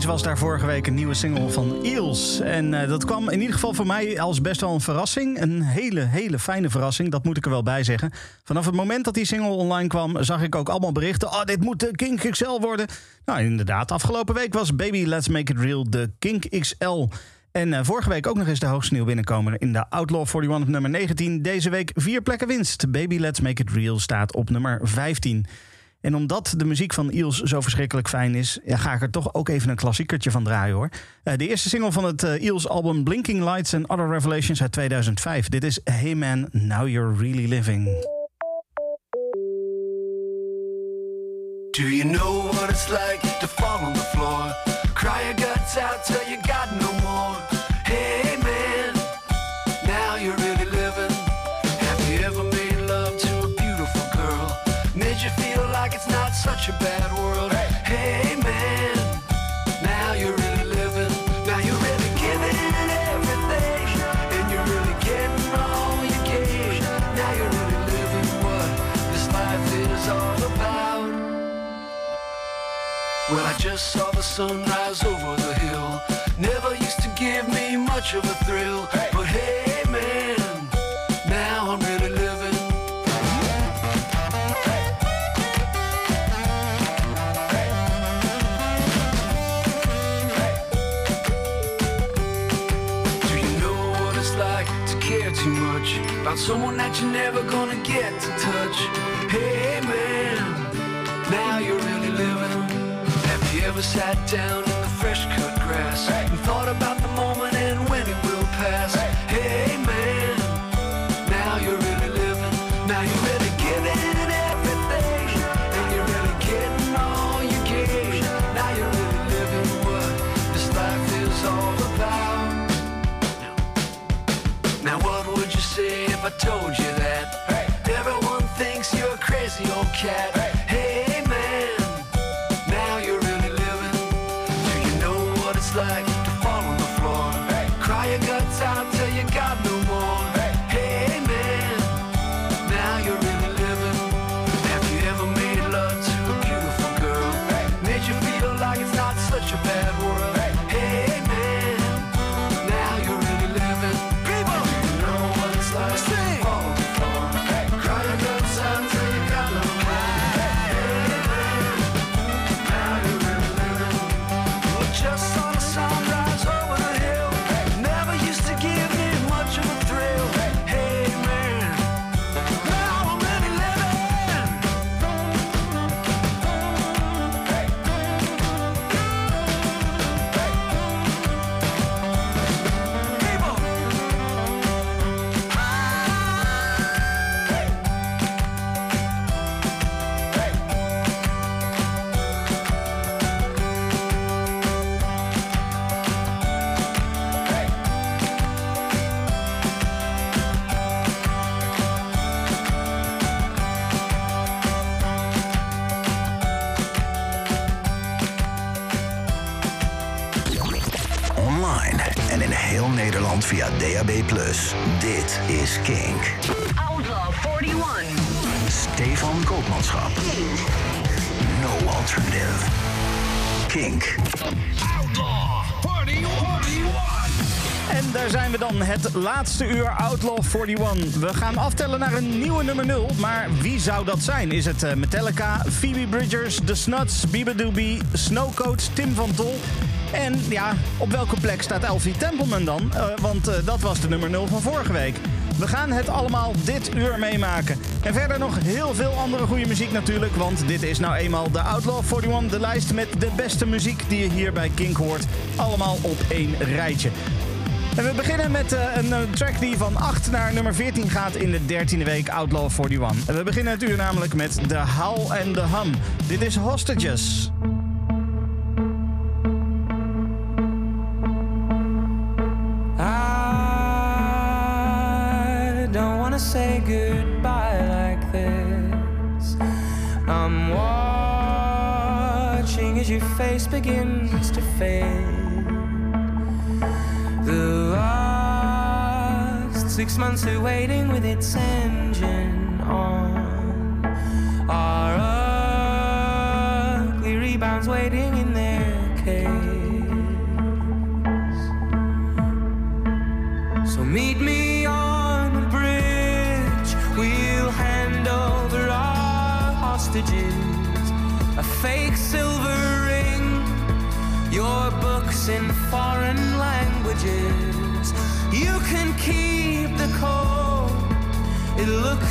Was daar vorige week een nieuwe single van Eels. En eh, dat kwam in ieder geval voor mij als best wel een verrassing. Een hele, hele fijne verrassing, dat moet ik er wel bij zeggen. Vanaf het moment dat die single online kwam, zag ik ook allemaal berichten. Oh, dit moet de Kink XL worden. Nou, inderdaad, afgelopen week was Baby Let's Make It Real de Kink XL. En eh, vorige week ook nog eens de hoogste nieuw binnenkomen in de Outlaw 41 op nummer 19. Deze week vier plekken winst. Baby Let's Make It Real staat op nummer 15. En omdat de muziek van Eels zo verschrikkelijk fijn is, ga ik er toch ook even een klassiekertje van draaien hoor. Eh, de eerste single van het eh, Eels album Blinking Lights and Other Revelations uit 2005. Dit is Hey Man, Now You're Really Living. Do you know what it's like to fall on the floor? Cry your guts out till you saw the sun rise over the hill. Never used to give me much of a thrill. But hey, man, now I'm really living. Do you know what it's like to care too much about someone that you're never gonna get to touch? Hey man, Have you ever sat down in the fresh cut grass and thought about the moment and when it will pass? Hey man, now you're really living. Now you're really giving everything, and you're really getting all you gave. Now you're really living what this life is all about. Now what would you say if I told you that everyone thinks you're a crazy old cat? Like dan, het laatste uur Outlaw 41. We gaan aftellen naar een nieuwe nummer 0. Maar wie zou dat zijn? Is het eh, Metallica, Phoebe Bridgers, The Snuts, Biba Doobie, Snowcoat, Tim van Tol? En ja, op welke plek staat Elfie Templeman dan? Eh, want eh, dat was de nummer 0 van vorige week. We gaan het allemaal dit uur meemaken. En verder nog heel veel andere goede muziek natuurlijk. Want dit is nou eenmaal de Outlaw 41. De lijst met de beste muziek die je hier bij Kink hoort. Allemaal op één rijtje. En we beginnen met eh, een eh, track die van 8 naar nummer 14 gaat in de 13e week Outlaw 41. En we beginnen het uur namelijk met The Howl and the Hum. Dit is Hostages. I don't wanna say goodbye like this. I'm watching as your face begins to fade. The six months of waiting with its engine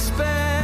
It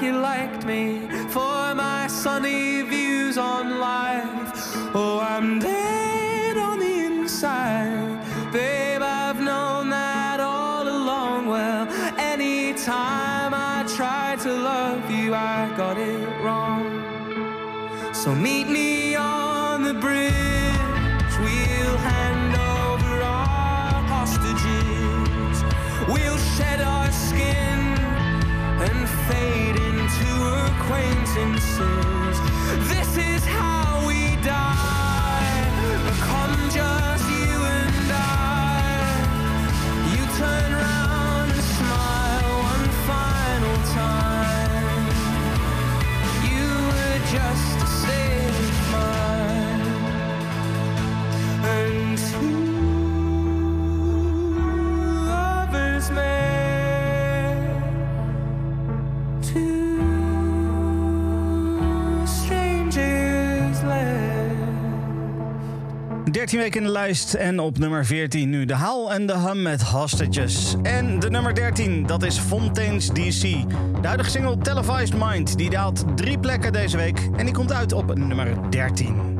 like you liked me for my sunny views on life. Oh, I'm dead on the inside, babe. I've known that all along. Well, anytime I tried to love you, I got it wrong. So meet me insist 13 weken in de lijst en op nummer 14 nu de Haal en de Hum met Hostages. En de nummer 13, dat is Fontaine's DC. De huidige single Televised Mind, die daalt drie plekken deze week en die komt uit op nummer 13.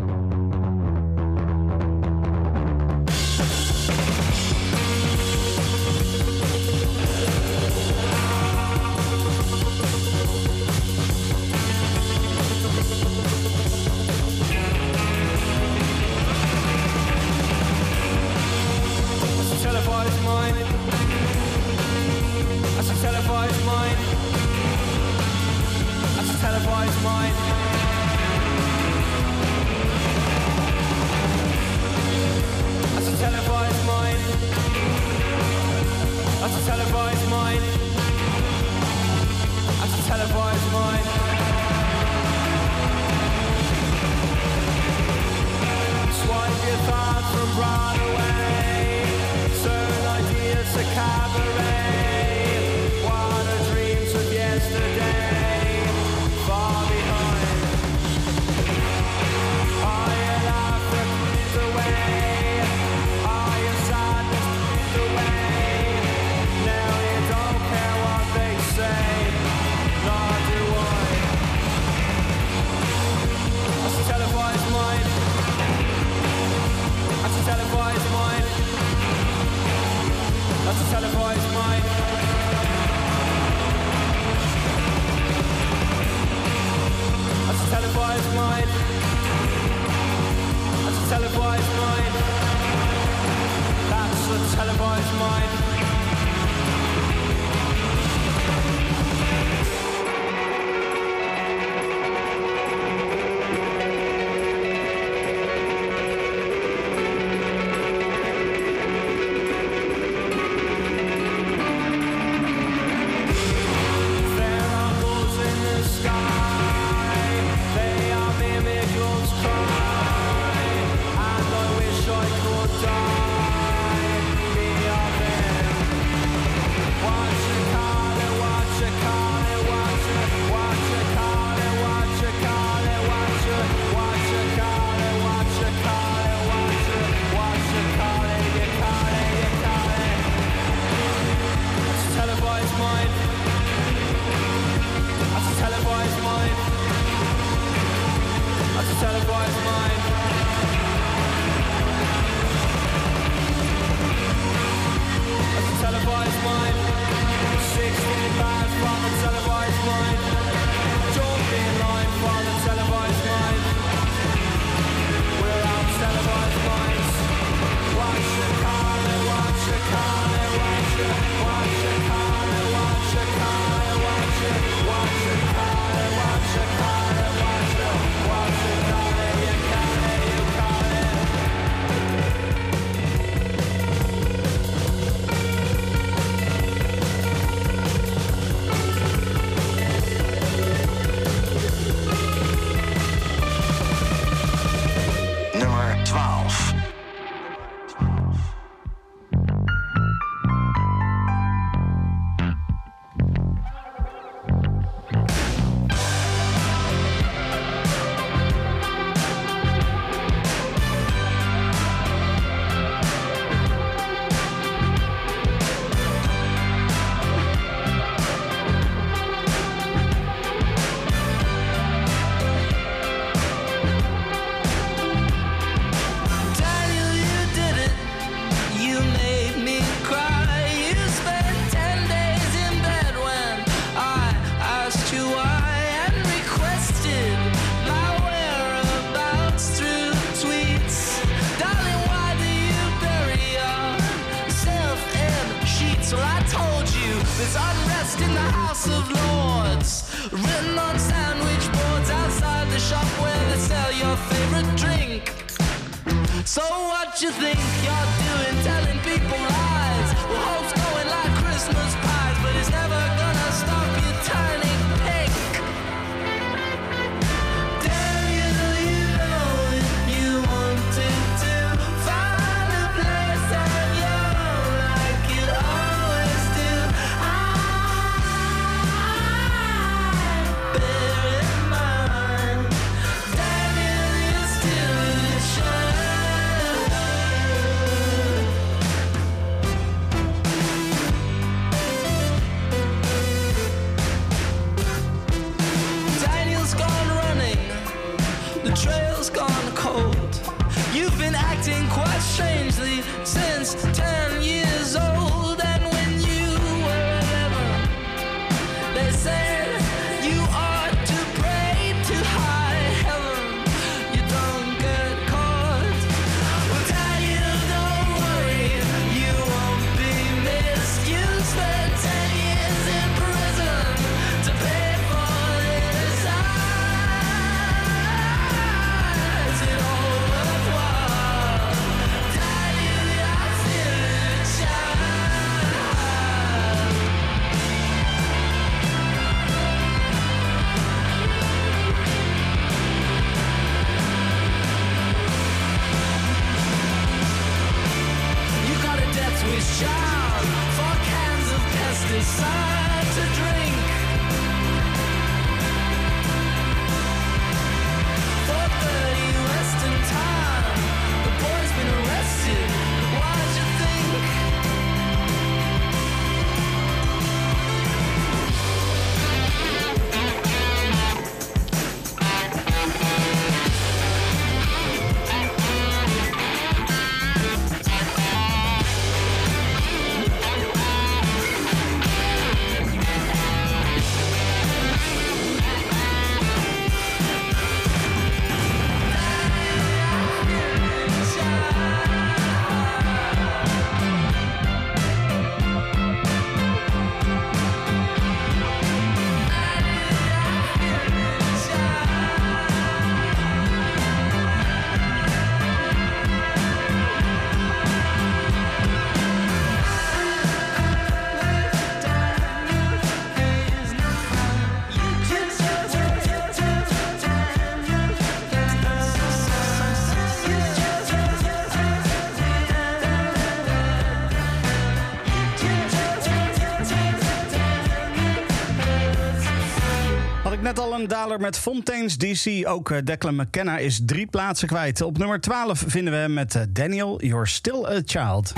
Net al een daler met Fontaine's DC. Ook eh, Declan McKenna is drie plaatsen kwijt. Op nummer 12 vinden we hem met eh, Daniel, You're Still a Child.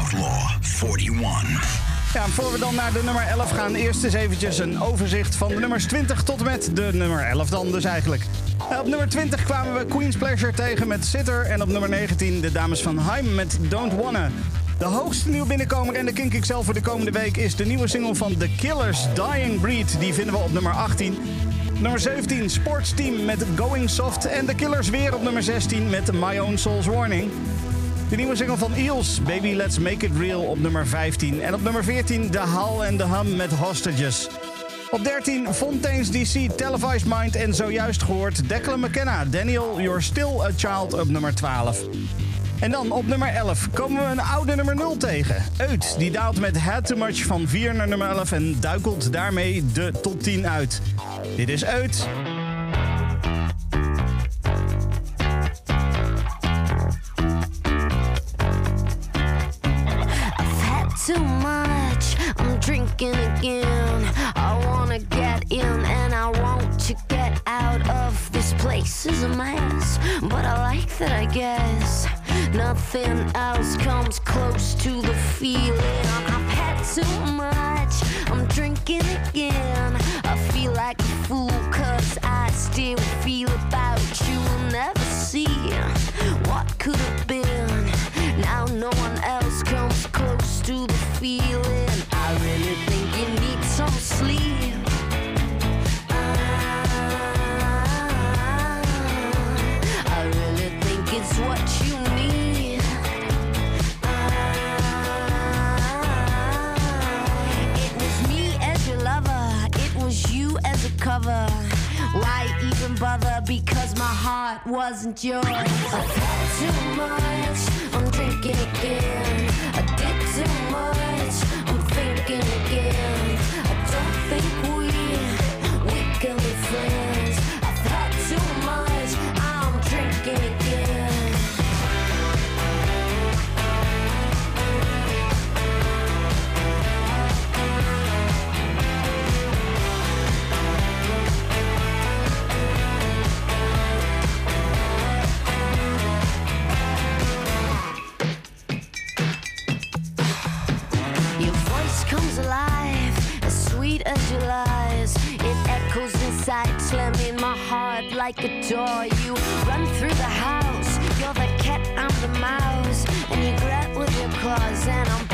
Outlaw 41. Ja, voor we dan naar de nummer 11 gaan, eerst eens eventjes een overzicht van de nummers 20 tot en met de nummer 11 dan dus eigenlijk. Eh, Op nummer 20 kwamen we Queen's Pleasure tegen met Sitter. En op nummer 19 de dames van Haim met Don't Wanna. De hoogste nieuwe binnenkomer en de kink zelf voor de komende week is de nieuwe single van The Killers, Dying Breed. Die vinden we op nummer 18. Nummer 17, Sports Team met Going Soft. En The Killers weer op nummer 16 met My Own Soul's Warning. De nieuwe single van Eels, Baby Let's Make It Real op nummer 15. En op nummer 14 The Hal and the Hum met Hostages. Op 13 Fontaine's DC, Televised Mind en zojuist gehoord Declan McKenna, Daniel, You're Still a Child op nummer 12. En dan op nummer 11 komen we een oude nummer 0 tegen. Uit, die daalt met Had Too Much van 4 naar nummer 11 en duikelt daarmee de top 10 uit. Dit is Uit. bother because my heart wasn't yours. I've had too much, I'm drinking again. I did too much, I'm thinking again. I don't think we, we can be friends. I've had too much, I'm drinking again. Your lies. It echoes inside, slamming my heart like a door. You run through the house, you're the cat, I'm the mouse, and you grab with your claws, and I'm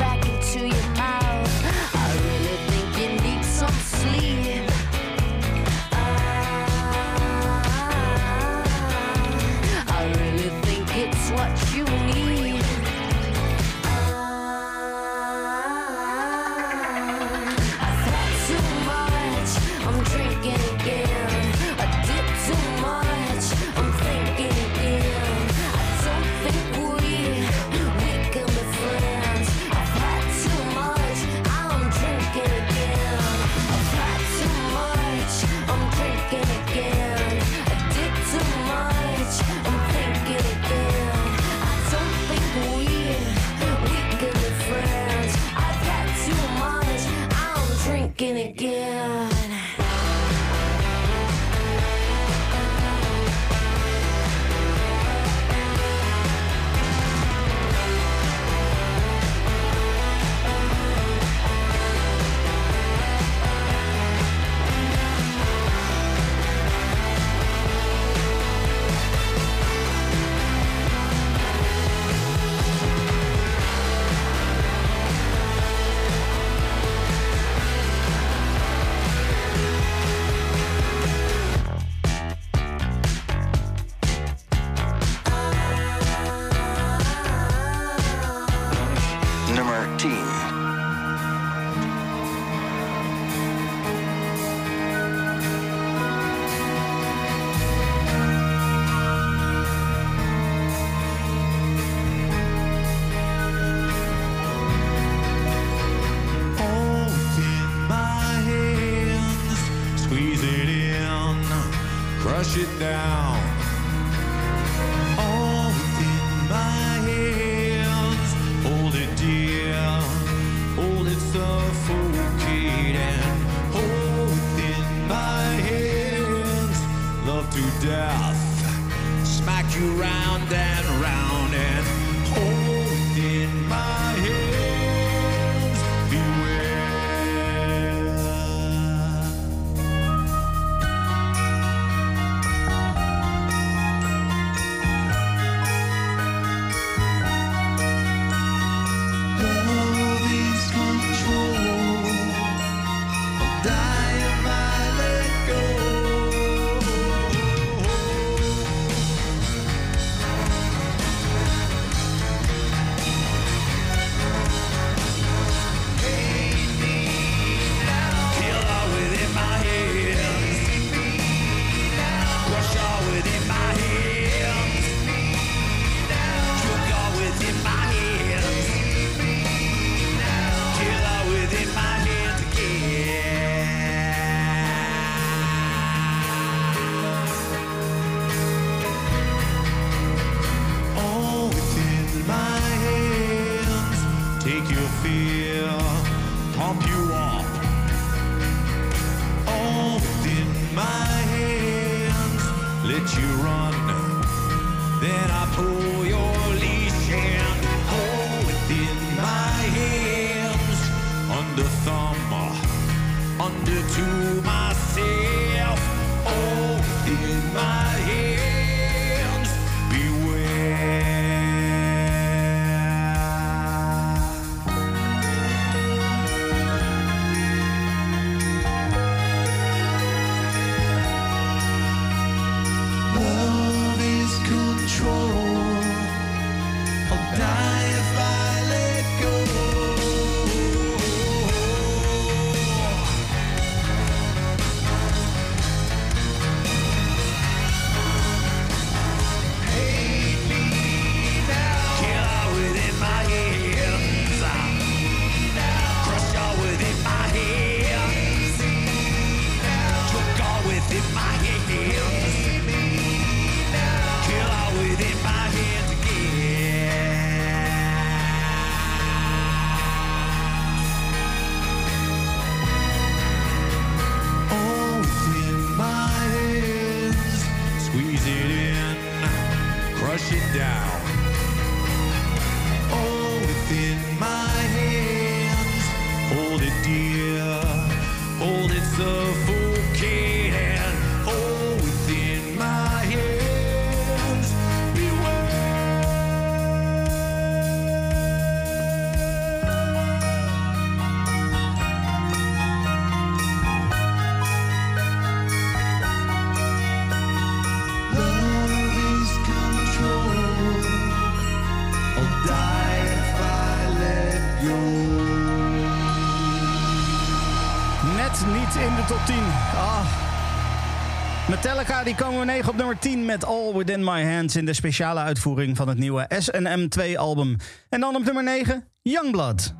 Metallica, die komen we 9 op nummer 10 met All Within My Hands in de speciale uitvoering van het nieuwe SM2-album. En dan op nummer 9, Youngblood.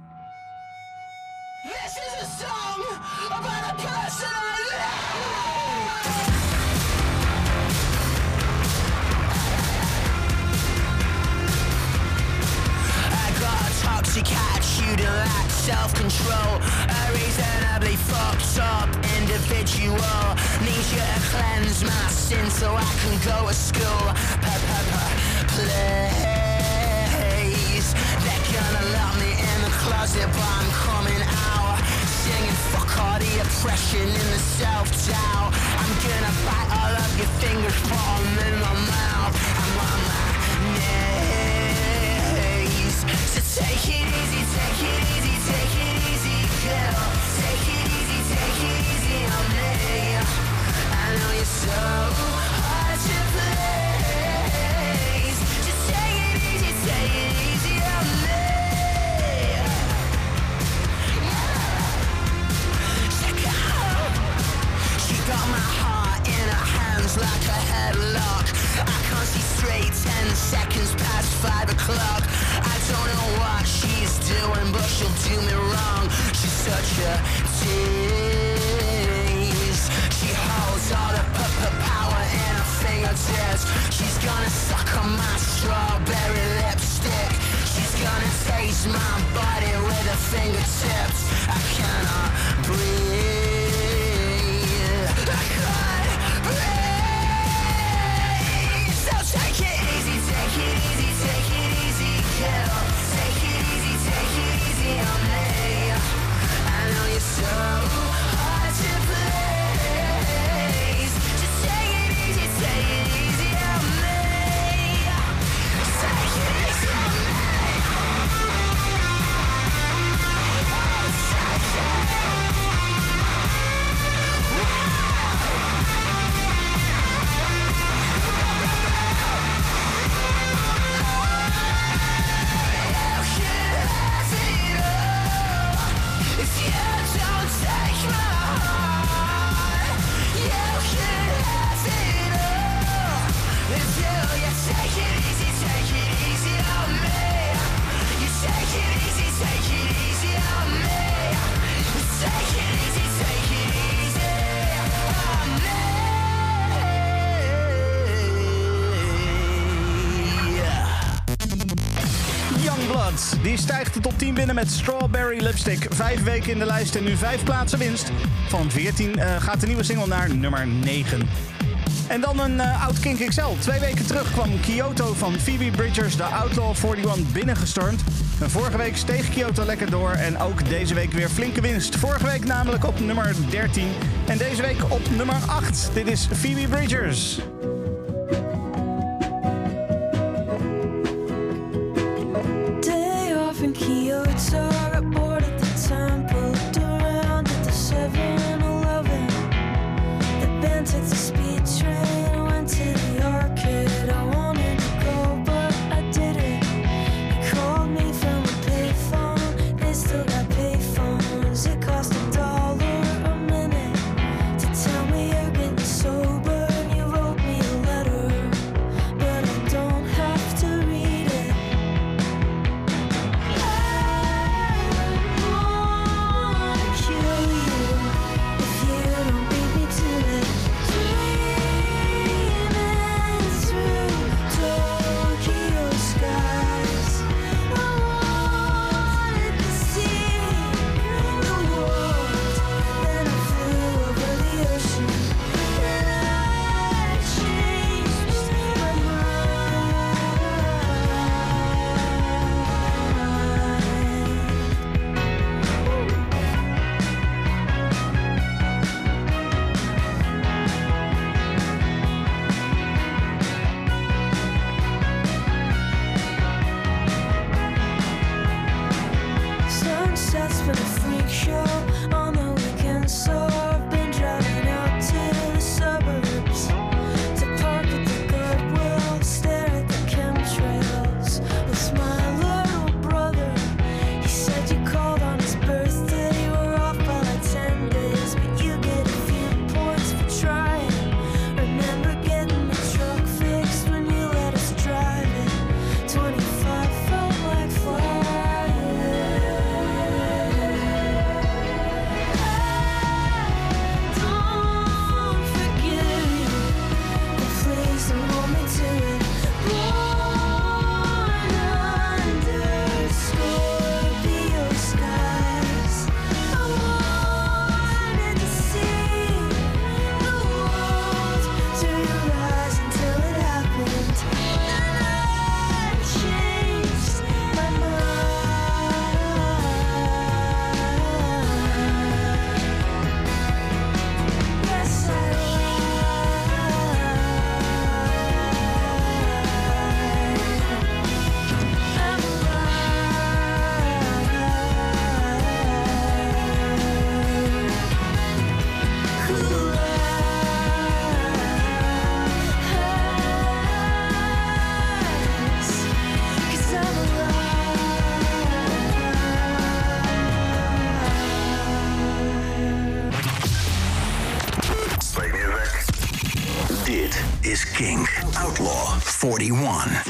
met Strawberry Lipstick. Vijf weken in de lijst en nu vijf plaatsen winst. Van 14 eh, gaat de nieuwe single naar nummer 9. En dan een uh, oud Kink XL. Twee weken terug kwam Kyoto van Phoebe Bridgers de Outlaw 41 binnengestormd. Vorige week steeg Kyoto lekker door en ook deze week weer flinke winst. Vorige week namelijk op nummer 13 en deze week op nummer 8. Dit is Phoebe Bridgers.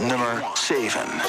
nummer 7.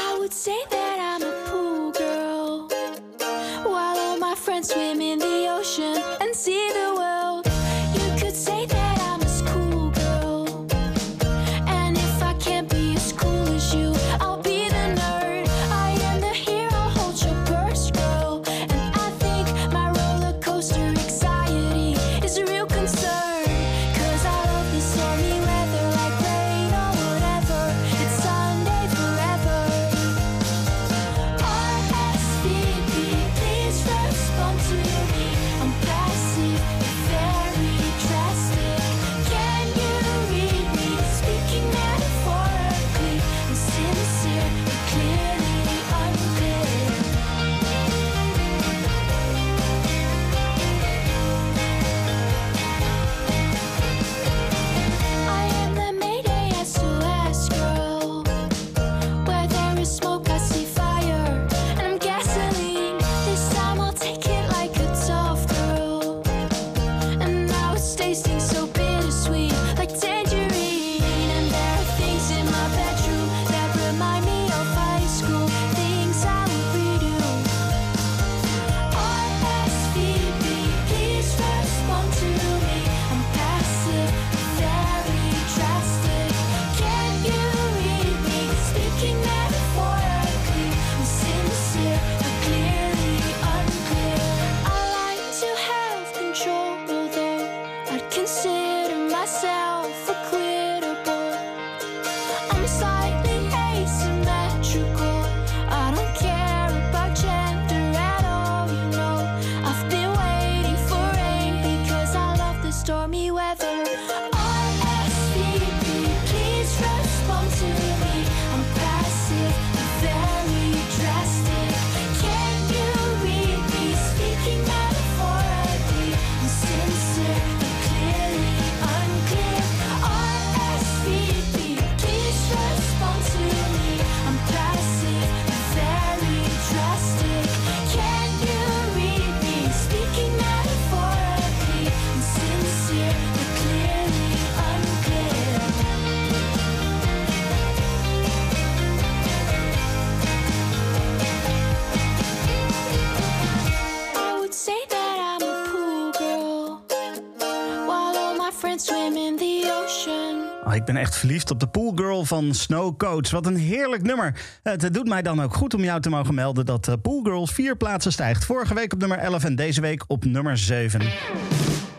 verliefd op de poolgirl van Snowcoats. Wat een heerlijk nummer. Het doet mij dan ook goed om jou te mogen melden dat eh, Poolgirl vier plaatsen stijgt. Vorige week op nummer 11 en deze week op nummer 7.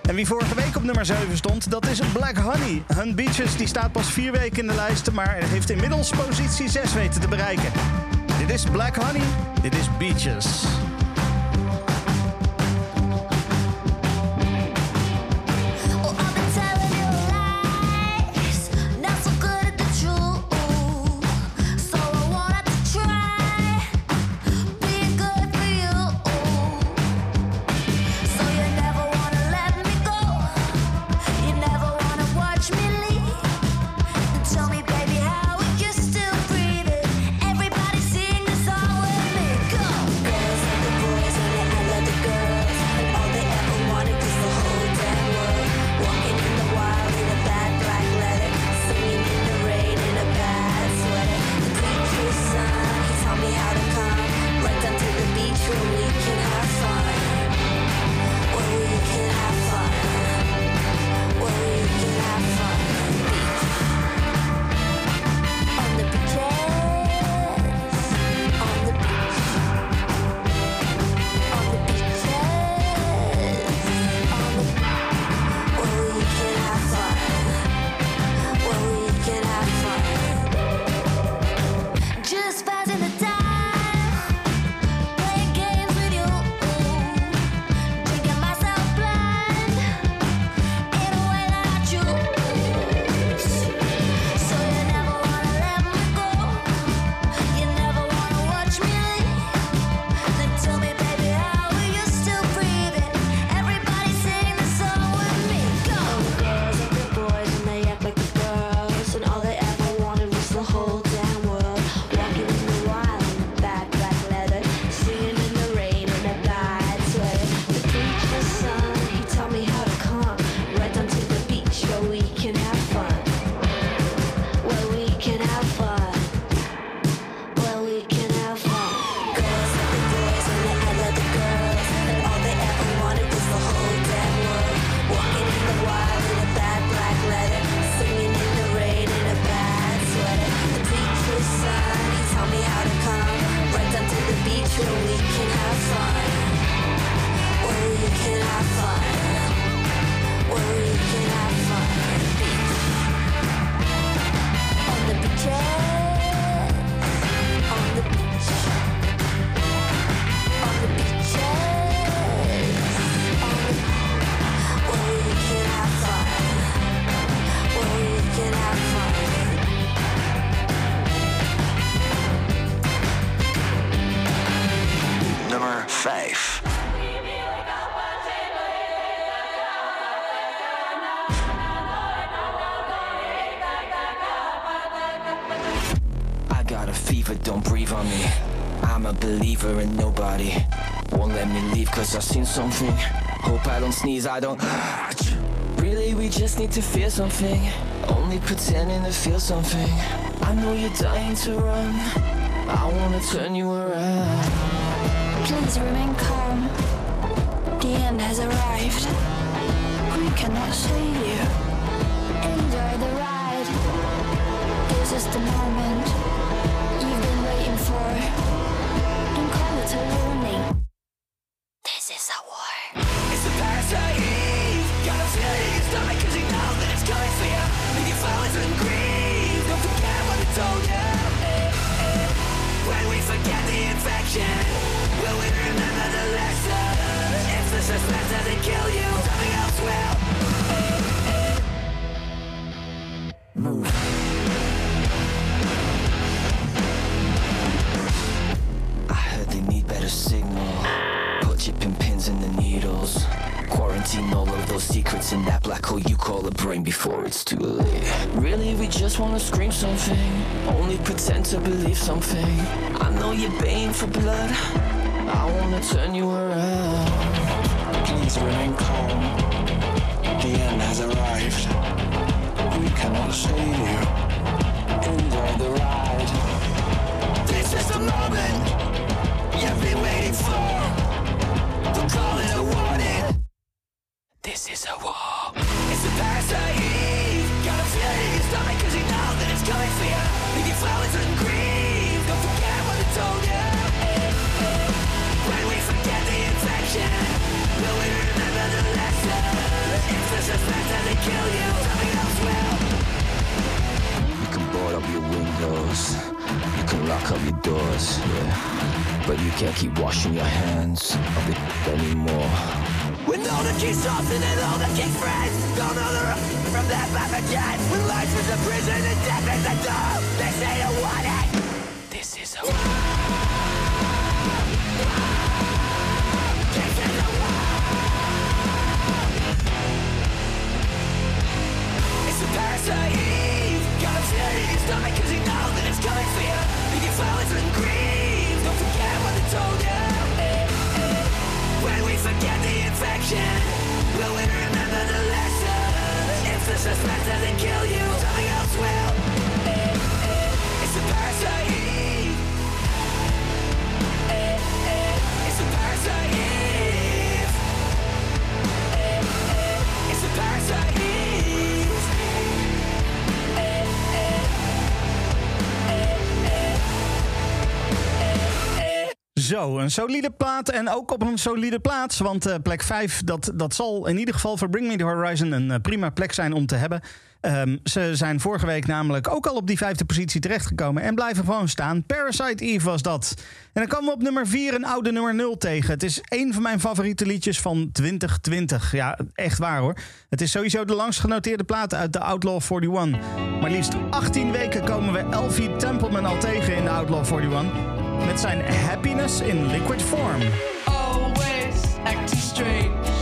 En wie vorige week op nummer 7 stond, dat is Black Honey. Hun Beaches die staat pas vier weken in de lijst, maar heeft inmiddels positie 6 weten te bereiken. Dit is Black Honey, dit is Beaches. Cause I've seen something. Hope I don't sneeze, I don't. Really, we just need to feel something. Only pretending to feel something. I know you're dying to run. I wanna turn you around. Please remain calm. The end has arrived. We cannot save you. Enjoy the ride. This is the moment Only pretend to believe something. I know you're baying for blood. I wanna turn you around. Please remain calm. The end has arrived. We cannot save you. Enjoy the ride. This is the moment you've been waiting for. Don't call it a warning. This is a war. Lock up your doors, yeah. But you can't keep washing your hands of it anymore. With all the key stops and all the kick friends Don't know the road from that Papa John When life is a prison and death is a door They say you want it. This is a war suspense doesn't kill you, something else will. It's a parasite. Zo, een solide plaat en ook op een solide plaats. Want eh, plek 5, dat, dat zal in ieder geval voor Bring Me The Horizon een eh, prima plek zijn om te hebben. Ehm, ze zijn vorige week namelijk ook al op die vijfde positie terechtgekomen en blijven gewoon staan. Parasite Eve was dat. En dan komen we op nummer 4 een oude nummer 0 tegen. Het is één van mijn favoriete liedjes van 2020. Ja, echt waar hoor. Het is sowieso de langst genoteerde plaat uit de Outlaw 41. Maar liefst 18 weken komen we Elfie Templeman al tegen in de Outlaw 41. Met zijn Happiness in Liquid Form. always acting strange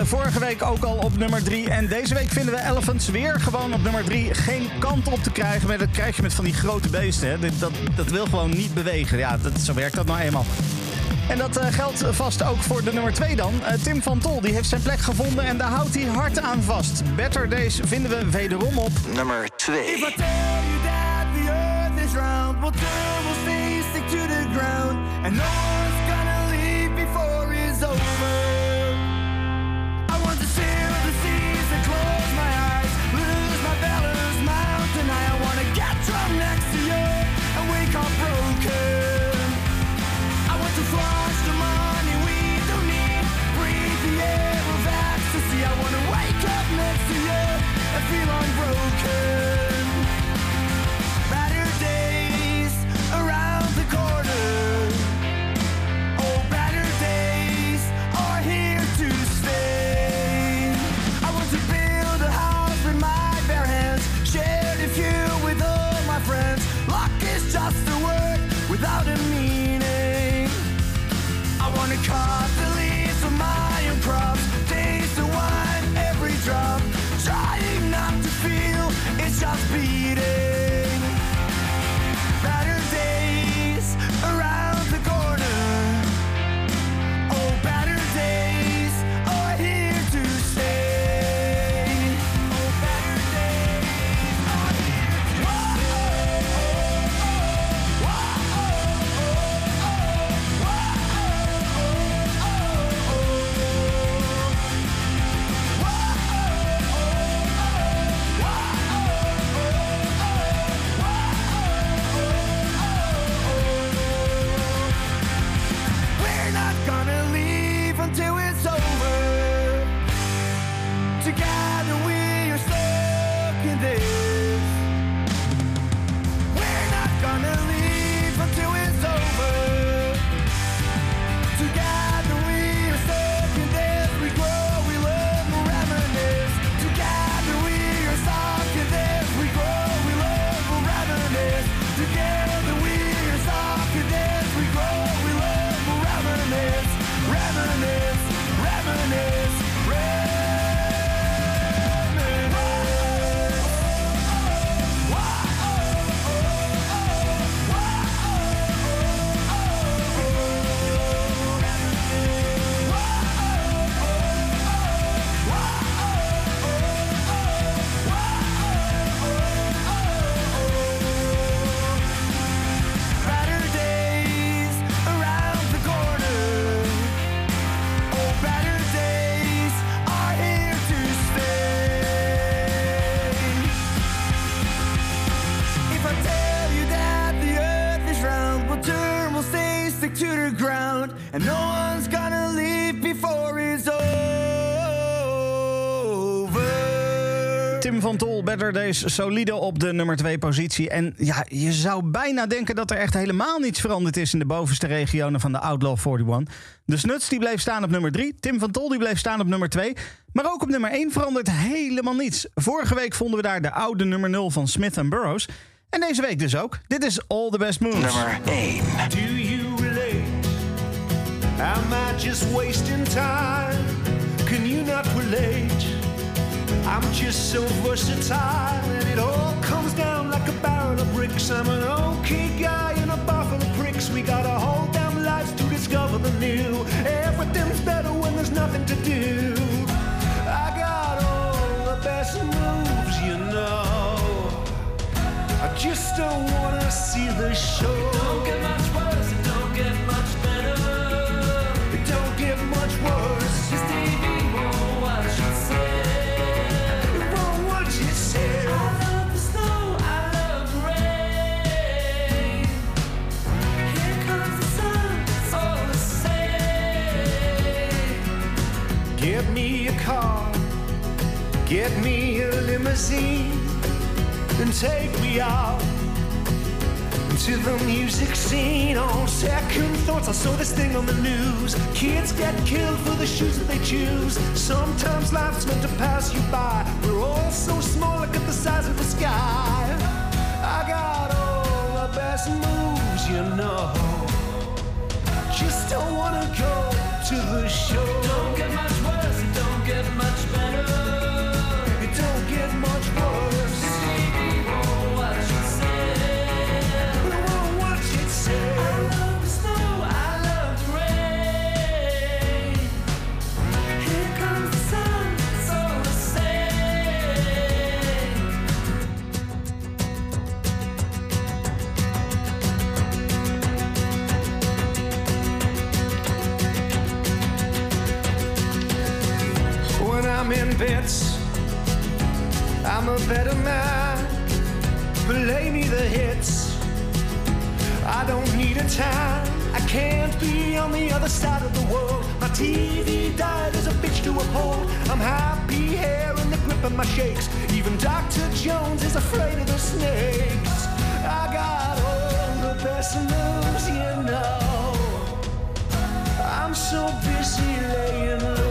Eh, vorige week ook al op nummer 3. En deze week vinden we Elephants weer gewoon op nummer 3. Geen kant op te krijgen. Maar dat krijg je met van die grote beesten. Hè. Dat, dat wil gewoon niet bewegen. Ja, dat, zo werkt dat nou eenmaal. En dat eh, geldt vast ook voor de nummer 2 dan. Eh, Tim van Tol die heeft zijn plek gevonden en daar houdt hij hard aan vast. Better Days vinden we wederom op nummer 2. And I'm not beat it. Tol, Better Days, solide op de nummer 2 positie. En ja, je zou bijna denken dat er echt helemaal niets veranderd is in de bovenste regionen van de Outlaw 41. De Snuts die bleef staan op nummer 3. Tim van Tol die bleef staan op nummer 2. Maar ook op nummer 1 verandert helemaal niets. Vorige week vonden we daar de oude nummer 0 van Smith Burroughs. En deze week dus ook. Dit is All the Best Moves. Nummer 1. Do you relate? Am I just wasting time? Can you not relate? I'm just so versatile, and it all comes down like a barrel of bricks. I'm an okay guy in a buffalo pricks. We got a whole damn lives to discover the new. Everything's better when there's nothing to do. I got all the best moves, you know. I just don't wanna see the show. Car, get me a limousine and take me out to the music scene. On second thoughts, I saw this thing on the news. Kids get killed for the shoes that they choose. Sometimes life's meant to pass you by. We're all so small, look at the size of the sky. I got all the best moves, you know. Just don't wanna go to the show. Don't get much I'm in bits, I'm a better man. Play me the hits. I don't need a time. I can't be on the other side of the world. My TV died as a bitch to uphold. I'm happy here in the grip of my shakes. Even Dr. Jones is afraid of the snakes. I got all the best moves, you know. I'm so busy laying low.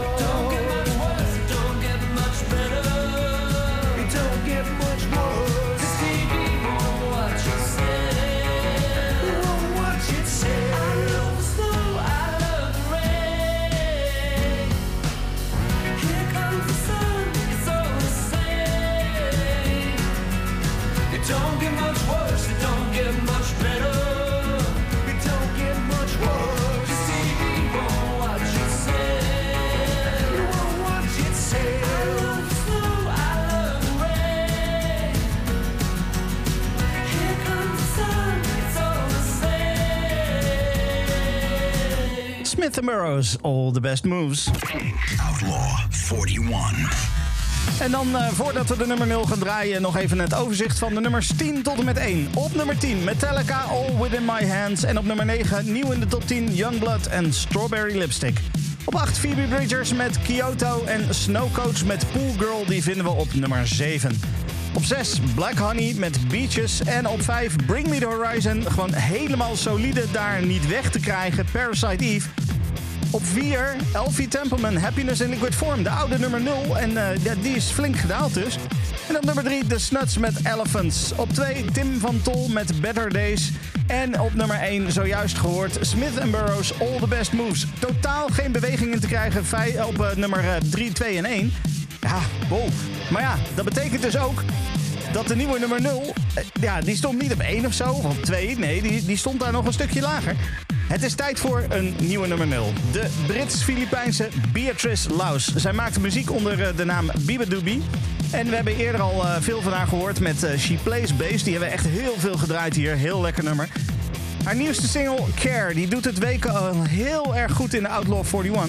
Smith Burrows, All the Best Moves. Outlaw 41. En dan, eh, voordat we de nummer 0 gaan draaien, nog even het overzicht van de nummers 10 tot en met 1. Op nummer 10 Metallica, All Within My Hands. En op nummer 9, nieuw in de top 10, Youngblood en Strawberry Lipstick. Op 8 Phoebe Bridgers met Kyoto en Snowcoach met Pool Girl, die vinden we op nummer 7. Op 6 Black Honey met Beaches. En op 5 Bring Me The Horizon, gewoon helemaal solide daar niet weg te krijgen, Parasite Eve. Op 4, Elfie Templeman, Happiness in Liquid Form. De oude nummer 0. En eh, ja, die is flink gedaald dus. En op nummer 3, The Snuts met Elephants. Op 2, Tim van Tol met Better Days. En op nummer 1, zojuist gehoord, Smith Burroughs, All the Best Moves. Totaal geen beweging in te krijgen vij- op eh, nummer 3, 2 en 1. Ja, wow. Maar ja, dat betekent dus ook dat de nieuwe nummer 0, eh, ja, die stond niet op 1 of zo, of op 2. Nee, die, die stond daar nog een stukje lager. Het is tijd voor een nieuwe nummer 0. De Brits-Filipijnse Beatrice Laus. Zij maakt muziek onder eh, de naam Biba Doobie. En we hebben eerder al eh, veel van haar gehoord met eh, She Plays Bass. Die hebben we echt heel veel gedraaid hier. Heel lekker nummer. Haar nieuwste single, Care, die doet het weken al heel erg goed in de Outlaw 41.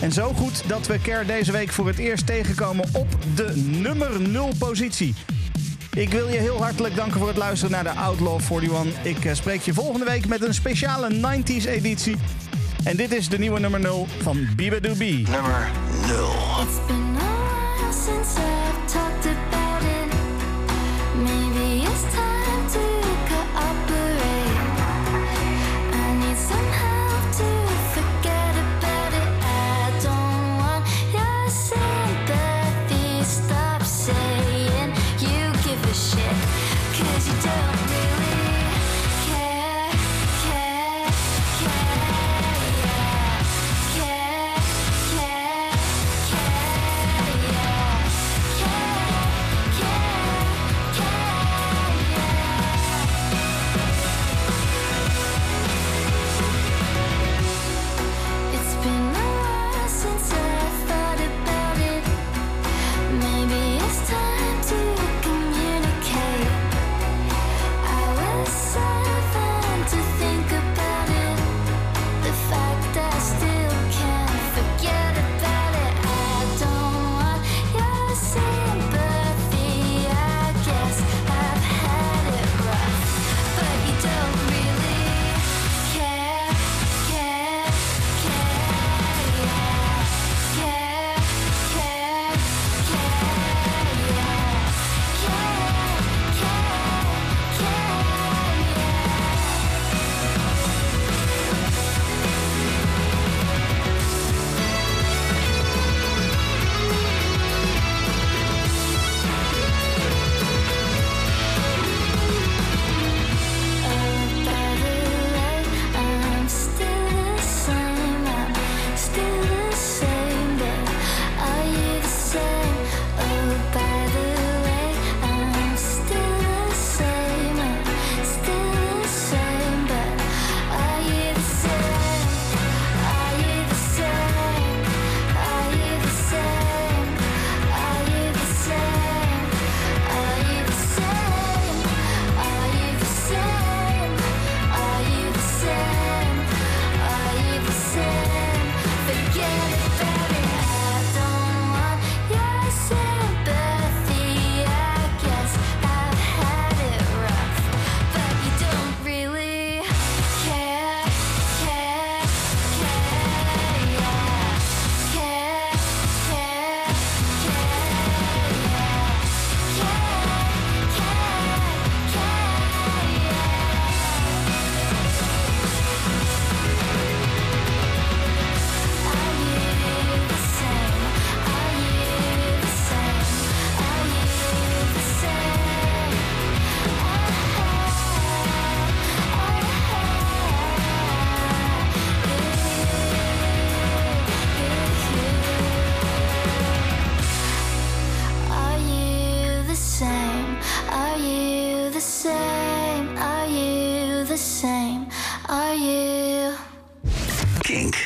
En zo goed dat we Care deze week voor het eerst tegenkomen op de nummer 0 positie. Ik wil je heel hartelijk danken voor het luisteren naar de Outlaw 41. Ik eh, spreek je volgende week met een speciale 90s editie. En dit is de nieuwe nummer 0 van Biba Doobie. Nummer 0.